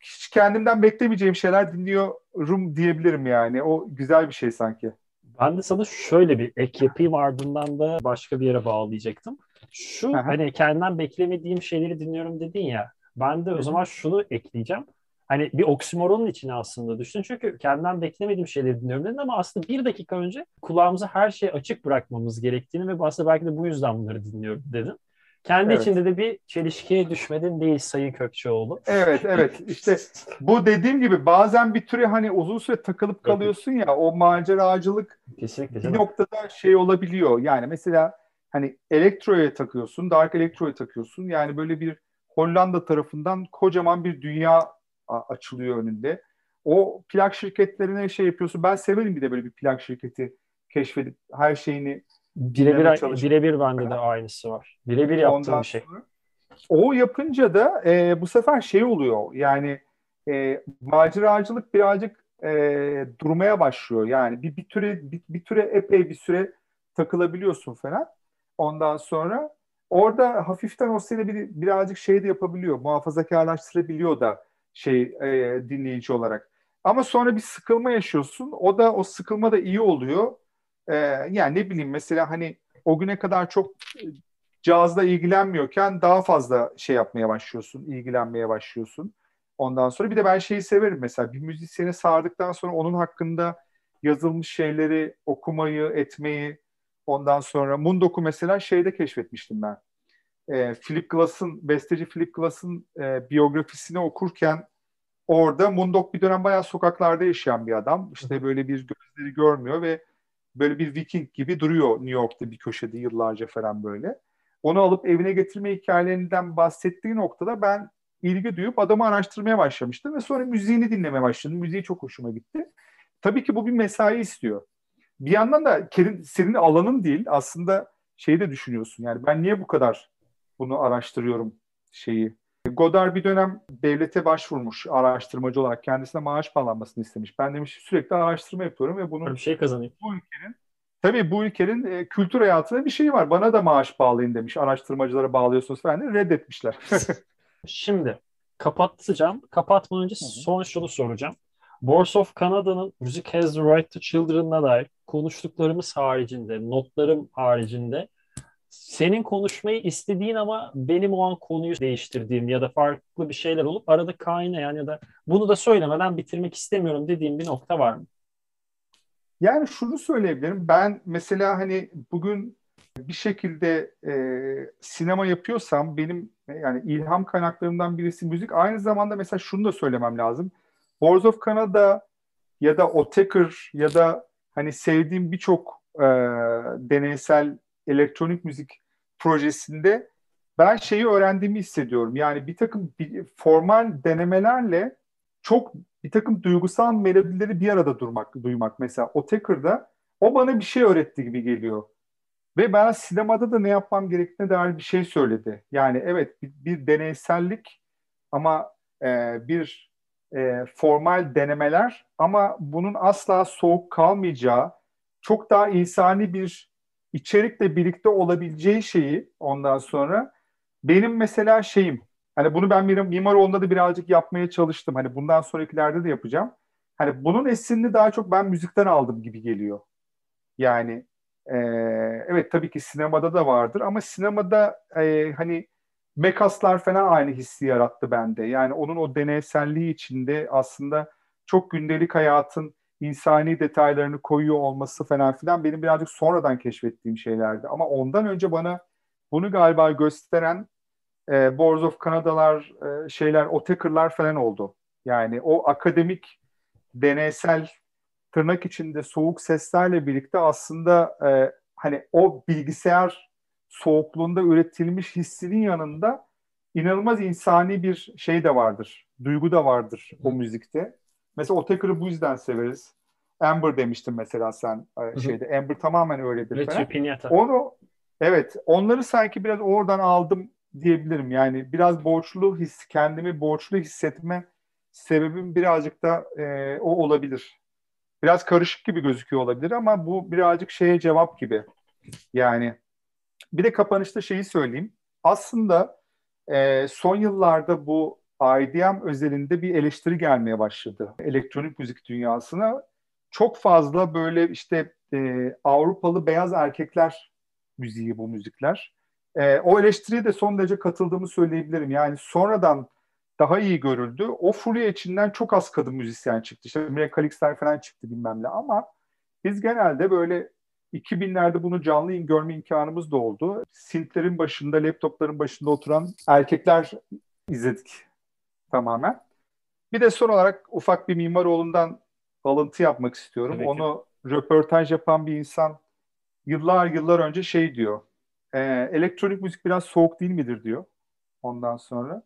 Hiç kendimden beklemeyeceğim şeyler dinliyorum diyebilirim yani. O güzel bir şey sanki. Ben de sana şöyle bir ek yapayım ardından da başka bir yere bağlayacaktım. Şu Aha. hani kendimden beklemediğim şeyleri dinliyorum dedin ya. Ben de o zaman şunu ekleyeceğim. Hani bir oksimoronun içine aslında düştün. Çünkü kendimden beklemediğim şeyleri dinliyorum dedin ama aslında bir dakika önce kulağımıza her şeyi açık bırakmamız gerektiğini ve aslında belki de bu yüzden bunları dinliyorum dedin. Kendi evet. içinde de bir çelişkiye düşmedin değil Sayın Kökçeoğlu. Evet evet işte bu dediğim gibi bazen bir türe hani uzun süre takılıp kalıyorsun ya o maceracılık Kesinlikle, bir noktada şey olabiliyor. Yani mesela hani elektroya takıyorsun, dark elektroya takıyorsun. Yani böyle bir Hollanda tarafından kocaman bir dünya açılıyor önünde. O plak şirketlerine şey yapıyorsun. Ben severim bir de böyle bir plak şirketi keşfedip her şeyini birebir birebir bende de aynısı var. Birebir yaptığım bir şey. o yapınca da e, bu sefer şey oluyor. Yani e, maceracılık birazcık e, durmaya başlıyor. Yani bir bir türe bir, bir türe epey bir süre takılabiliyorsun falan. Ondan sonra orada hafiften o seni bir, birazcık şey de yapabiliyor. Muhafazakarlaştırabiliyor da şey e, dinleyici olarak. Ama sonra bir sıkılma yaşıyorsun. O da o sıkılma da iyi oluyor. e, yani ne bileyim mesela hani o güne kadar çok cazla ilgilenmiyorken daha fazla şey yapmaya başlıyorsun, ilgilenmeye başlıyorsun. Ondan sonra bir de ben şeyi severim mesela bir müzisyeni sardıktan sonra onun hakkında yazılmış şeyleri okumayı, etmeyi ondan sonra Mundok'u mesela şeyde keşfetmiştim ben. E, Philip Glass'ın, besteci Philip Glass'ın e, biyografisini okurken orada Mundok bir dönem bayağı sokaklarda yaşayan bir adam. İşte böyle bir gözleri görmüyor ve böyle bir Viking gibi duruyor New York'ta bir köşede yıllarca falan böyle. Onu alıp evine getirme hikayelerinden bahsettiği noktada ben ilgi duyup adamı araştırmaya başlamıştım ve sonra müziğini dinlemeye başladım. Müziği çok hoşuma gitti. Tabii ki bu bir mesai istiyor. Bir yandan da senin alanın değil aslında şeyi de düşünüyorsun. Yani ben niye bu kadar bunu araştırıyorum şeyi. Godard bir dönem devlete başvurmuş araştırmacı olarak kendisine maaş bağlanmasını istemiş. Ben demiş sürekli araştırma yapıyorum ve bunu bir şey kazanayım. Bu ülkenin tabii bu ülkenin e, kültür hayatında bir şey var. Bana da maaş bağlayın demiş. Araştırmacılara bağlıyorsunuz falan reddetmişler. Şimdi kapatacağım. Kapatmadan önce son şunu soracağım. Boards of Canada'nın Music Has the Right to Children'la dair konuştuklarımız haricinde, notlarım haricinde senin konuşmayı istediğin ama benim o an konuyu değiştirdiğim ya da farklı bir şeyler olup arada kaynayan ya da bunu da söylemeden bitirmek istemiyorum dediğim bir nokta var mı? Yani şunu söyleyebilirim. Ben mesela hani bugün bir şekilde e, sinema yapıyorsam benim yani ilham kaynaklarımdan birisi müzik. Aynı zamanda mesela şunu da söylemem lazım. Wars of Canada ya da Otaker ya da hani sevdiğim birçok e, deneysel elektronik müzik projesinde ben şeyi öğrendiğimi hissediyorum. Yani bir takım bir, formal denemelerle çok bir takım duygusal melodileri bir arada durmak, duymak. Mesela o Taker'da o bana bir şey öğretti gibi geliyor. Ve bana sinemada da ne yapmam gerektiğine dair bir şey söyledi. Yani evet bir, bir deneysellik ama e, bir e, formal denemeler ama bunun asla soğuk kalmayacağı, çok daha insani bir içerikle birlikte olabileceği şeyi ondan sonra benim mesela şeyim hani bunu ben Mimaroğlu'nda da birazcık yapmaya çalıştım. Hani bundan sonrakilerde de yapacağım. Hani bunun esinini daha çok ben müzikten aldım gibi geliyor. Yani e, evet tabii ki sinemada da vardır ama sinemada e, hani Mekaslar falan aynı hissi yarattı bende. Yani onun o deneyselliği içinde aslında çok gündelik hayatın insani detaylarını koyuyor olması falan filan benim birazcık sonradan keşfettiğim şeylerdi. Ama ondan önce bana bunu galiba gösteren e, Wars of Canada'lar, e, şeyler, Otaker'lar falan oldu. Yani o akademik, deneysel, tırnak içinde soğuk seslerle birlikte aslında e, hani o bilgisayar soğukluğunda üretilmiş hissinin yanında inanılmaz insani bir şey de vardır. Duygu da vardır o müzikte. Mesela Otaker'ı bu yüzden severiz. Amber demiştin mesela sen e, şeyde. Amber tamamen öyledir. Onu evet onları sanki biraz oradan aldım diyebilirim. Yani biraz borçlu his kendimi borçlu hissetme sebebim birazcık da e, o olabilir. Biraz karışık gibi gözüküyor olabilir ama bu birazcık şeye cevap gibi. Yani bir de kapanışta şeyi söyleyeyim. Aslında e, son yıllarda bu IDM özelinde bir eleştiri gelmeye başladı. Elektronik müzik dünyasına çok fazla böyle işte e, Avrupalı beyaz erkekler müziği bu müzikler. E, o eleştiriye de son derece katıldığımı söyleyebilirim. Yani sonradan daha iyi görüldü. O furya içinden çok az kadın müzisyen çıktı. İşte Kalixler falan çıktı bilmem ne ama biz genelde böyle 2000'lerde bunu canlı görme imkanımız da oldu. Sintlerin başında, laptopların başında oturan erkekler izledik tamamen. Bir de son olarak ufak bir Mimaroğlu'ndan alıntı yapmak istiyorum. Tabii Onu röportaj yapan bir insan yıllar yıllar önce şey diyor. E, elektronik müzik biraz soğuk değil midir diyor. Ondan sonra.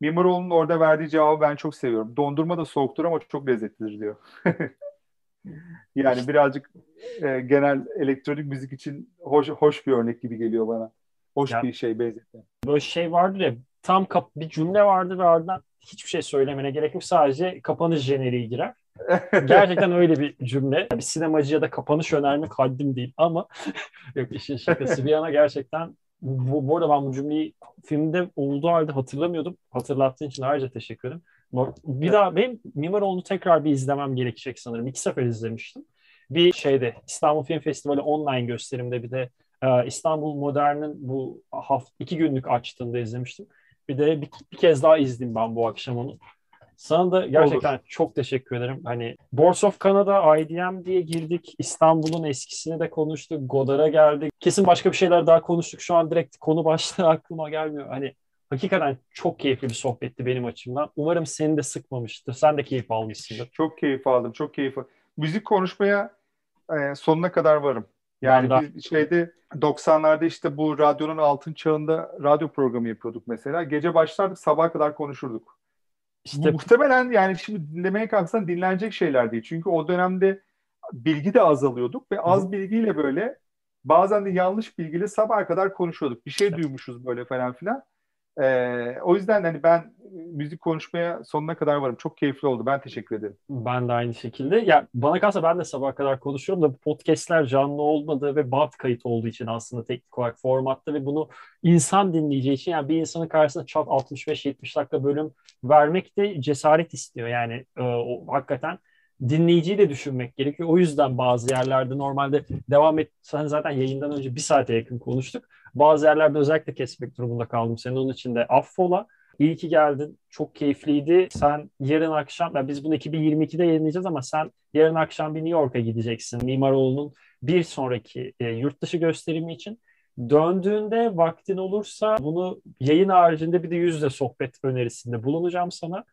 Mimaroğlu'nun orada verdiği cevabı ben çok seviyorum. Dondurma da soğuktur ama çok lezzetlidir diyor. yani birazcık e, genel elektronik müzik için hoş hoş bir örnek gibi geliyor bana. Hoş ya, bir şey benzetme. Böyle şey vardır ya tam kap bir cümle vardır ve ardından hiçbir şey söylemene gerek yok. Sadece kapanış jeneriği girer. Gerçekten öyle bir cümle. Bir sinemacı ya da kapanış önermek haddim değil ama yok işin şakası bir yana gerçekten bu, bu arada ben bu cümleyi filmde olduğu halde hatırlamıyordum. Hatırlattığın için ayrıca teşekkür ederim. Bir daha benim Mimaroğlu'nu tekrar bir izlemem gerekecek sanırım. İki sefer izlemiştim. bir şeyde İstanbul Film Festivali online gösterimde bir de e, İstanbul Modern'in bu hafta iki günlük açtığında izlemiştim. Bir de bir, bir kez daha izledim ben bu akşam onu. Sana da gerçekten Olur. çok teşekkür ederim. Hani Boards of Canada, IDM diye girdik. İstanbul'un eskisini de konuştuk. Godard'a geldik. Kesin başka bir şeyler daha konuştuk. Şu an direkt konu başlığı aklıma gelmiyor. Hani hakikaten çok keyifli bir sohbetti benim açımdan. Umarım seni de sıkmamıştır. Sen de keyif almışsındır. Çok keyif aldım. Çok keyif aldım. Müzik konuşmaya e, sonuna kadar varım. Yani bir şeyde 90'larda işte bu radyonun altın çağında radyo programı yapıyorduk mesela. Gece başlardık sabaha kadar konuşurduk. İşte muhtemelen yani şimdi dinlemeye kalksan dinlenecek şeyler değil. Çünkü o dönemde bilgi de azalıyorduk ve az Hı. bilgiyle böyle bazen de yanlış bilgiyle sabaha kadar konuşuyorduk. Bir şey evet. duymuşuz böyle falan filan. Ee, o yüzden hani ben müzik konuşmaya sonuna kadar varım. Çok keyifli oldu. Ben teşekkür ederim. Ben de aynı şekilde. Ya bana kalsa ben de sabah kadar konuşuyorum da podcastler canlı olmadığı ve band kayıt olduğu için aslında teknik olarak formatta ve bunu insan dinleyeceği için yani bir insanın karşısında çat 65-70 dakika bölüm vermek de cesaret istiyor. Yani e, o, hakikaten dinleyiciyi de düşünmek gerekiyor. O yüzden bazı yerlerde normalde devam et sen zaten yayından önce bir saate yakın konuştuk. Bazı yerlerde özellikle kesmek durumunda kaldım. Senin onun için de affola. İyi ki geldin. Çok keyifliydi. Sen yarın akşam, yani biz bunu 2022'de yayınlayacağız ama sen yarın akşam bir New York'a gideceksin. Mimaroğlu'nun bir sonraki e, yurt dışı gösterimi için. Döndüğünde vaktin olursa bunu yayın haricinde bir de yüzde sohbet önerisinde bulunacağım sana.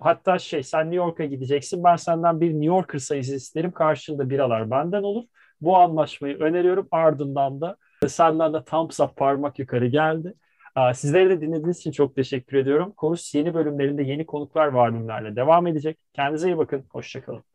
Hatta şey sen New York'a gideceksin. Ben senden bir New Yorker sayısı isterim. Karşında biralar benden olur. Bu anlaşmayı öneriyorum. Ardından da senden de thumbs up parmak yukarı geldi. Sizlere de dinlediğiniz için çok teşekkür ediyorum. Konuş yeni bölümlerinde yeni konuklar var devam edecek. Kendinize iyi bakın. Hoşçakalın.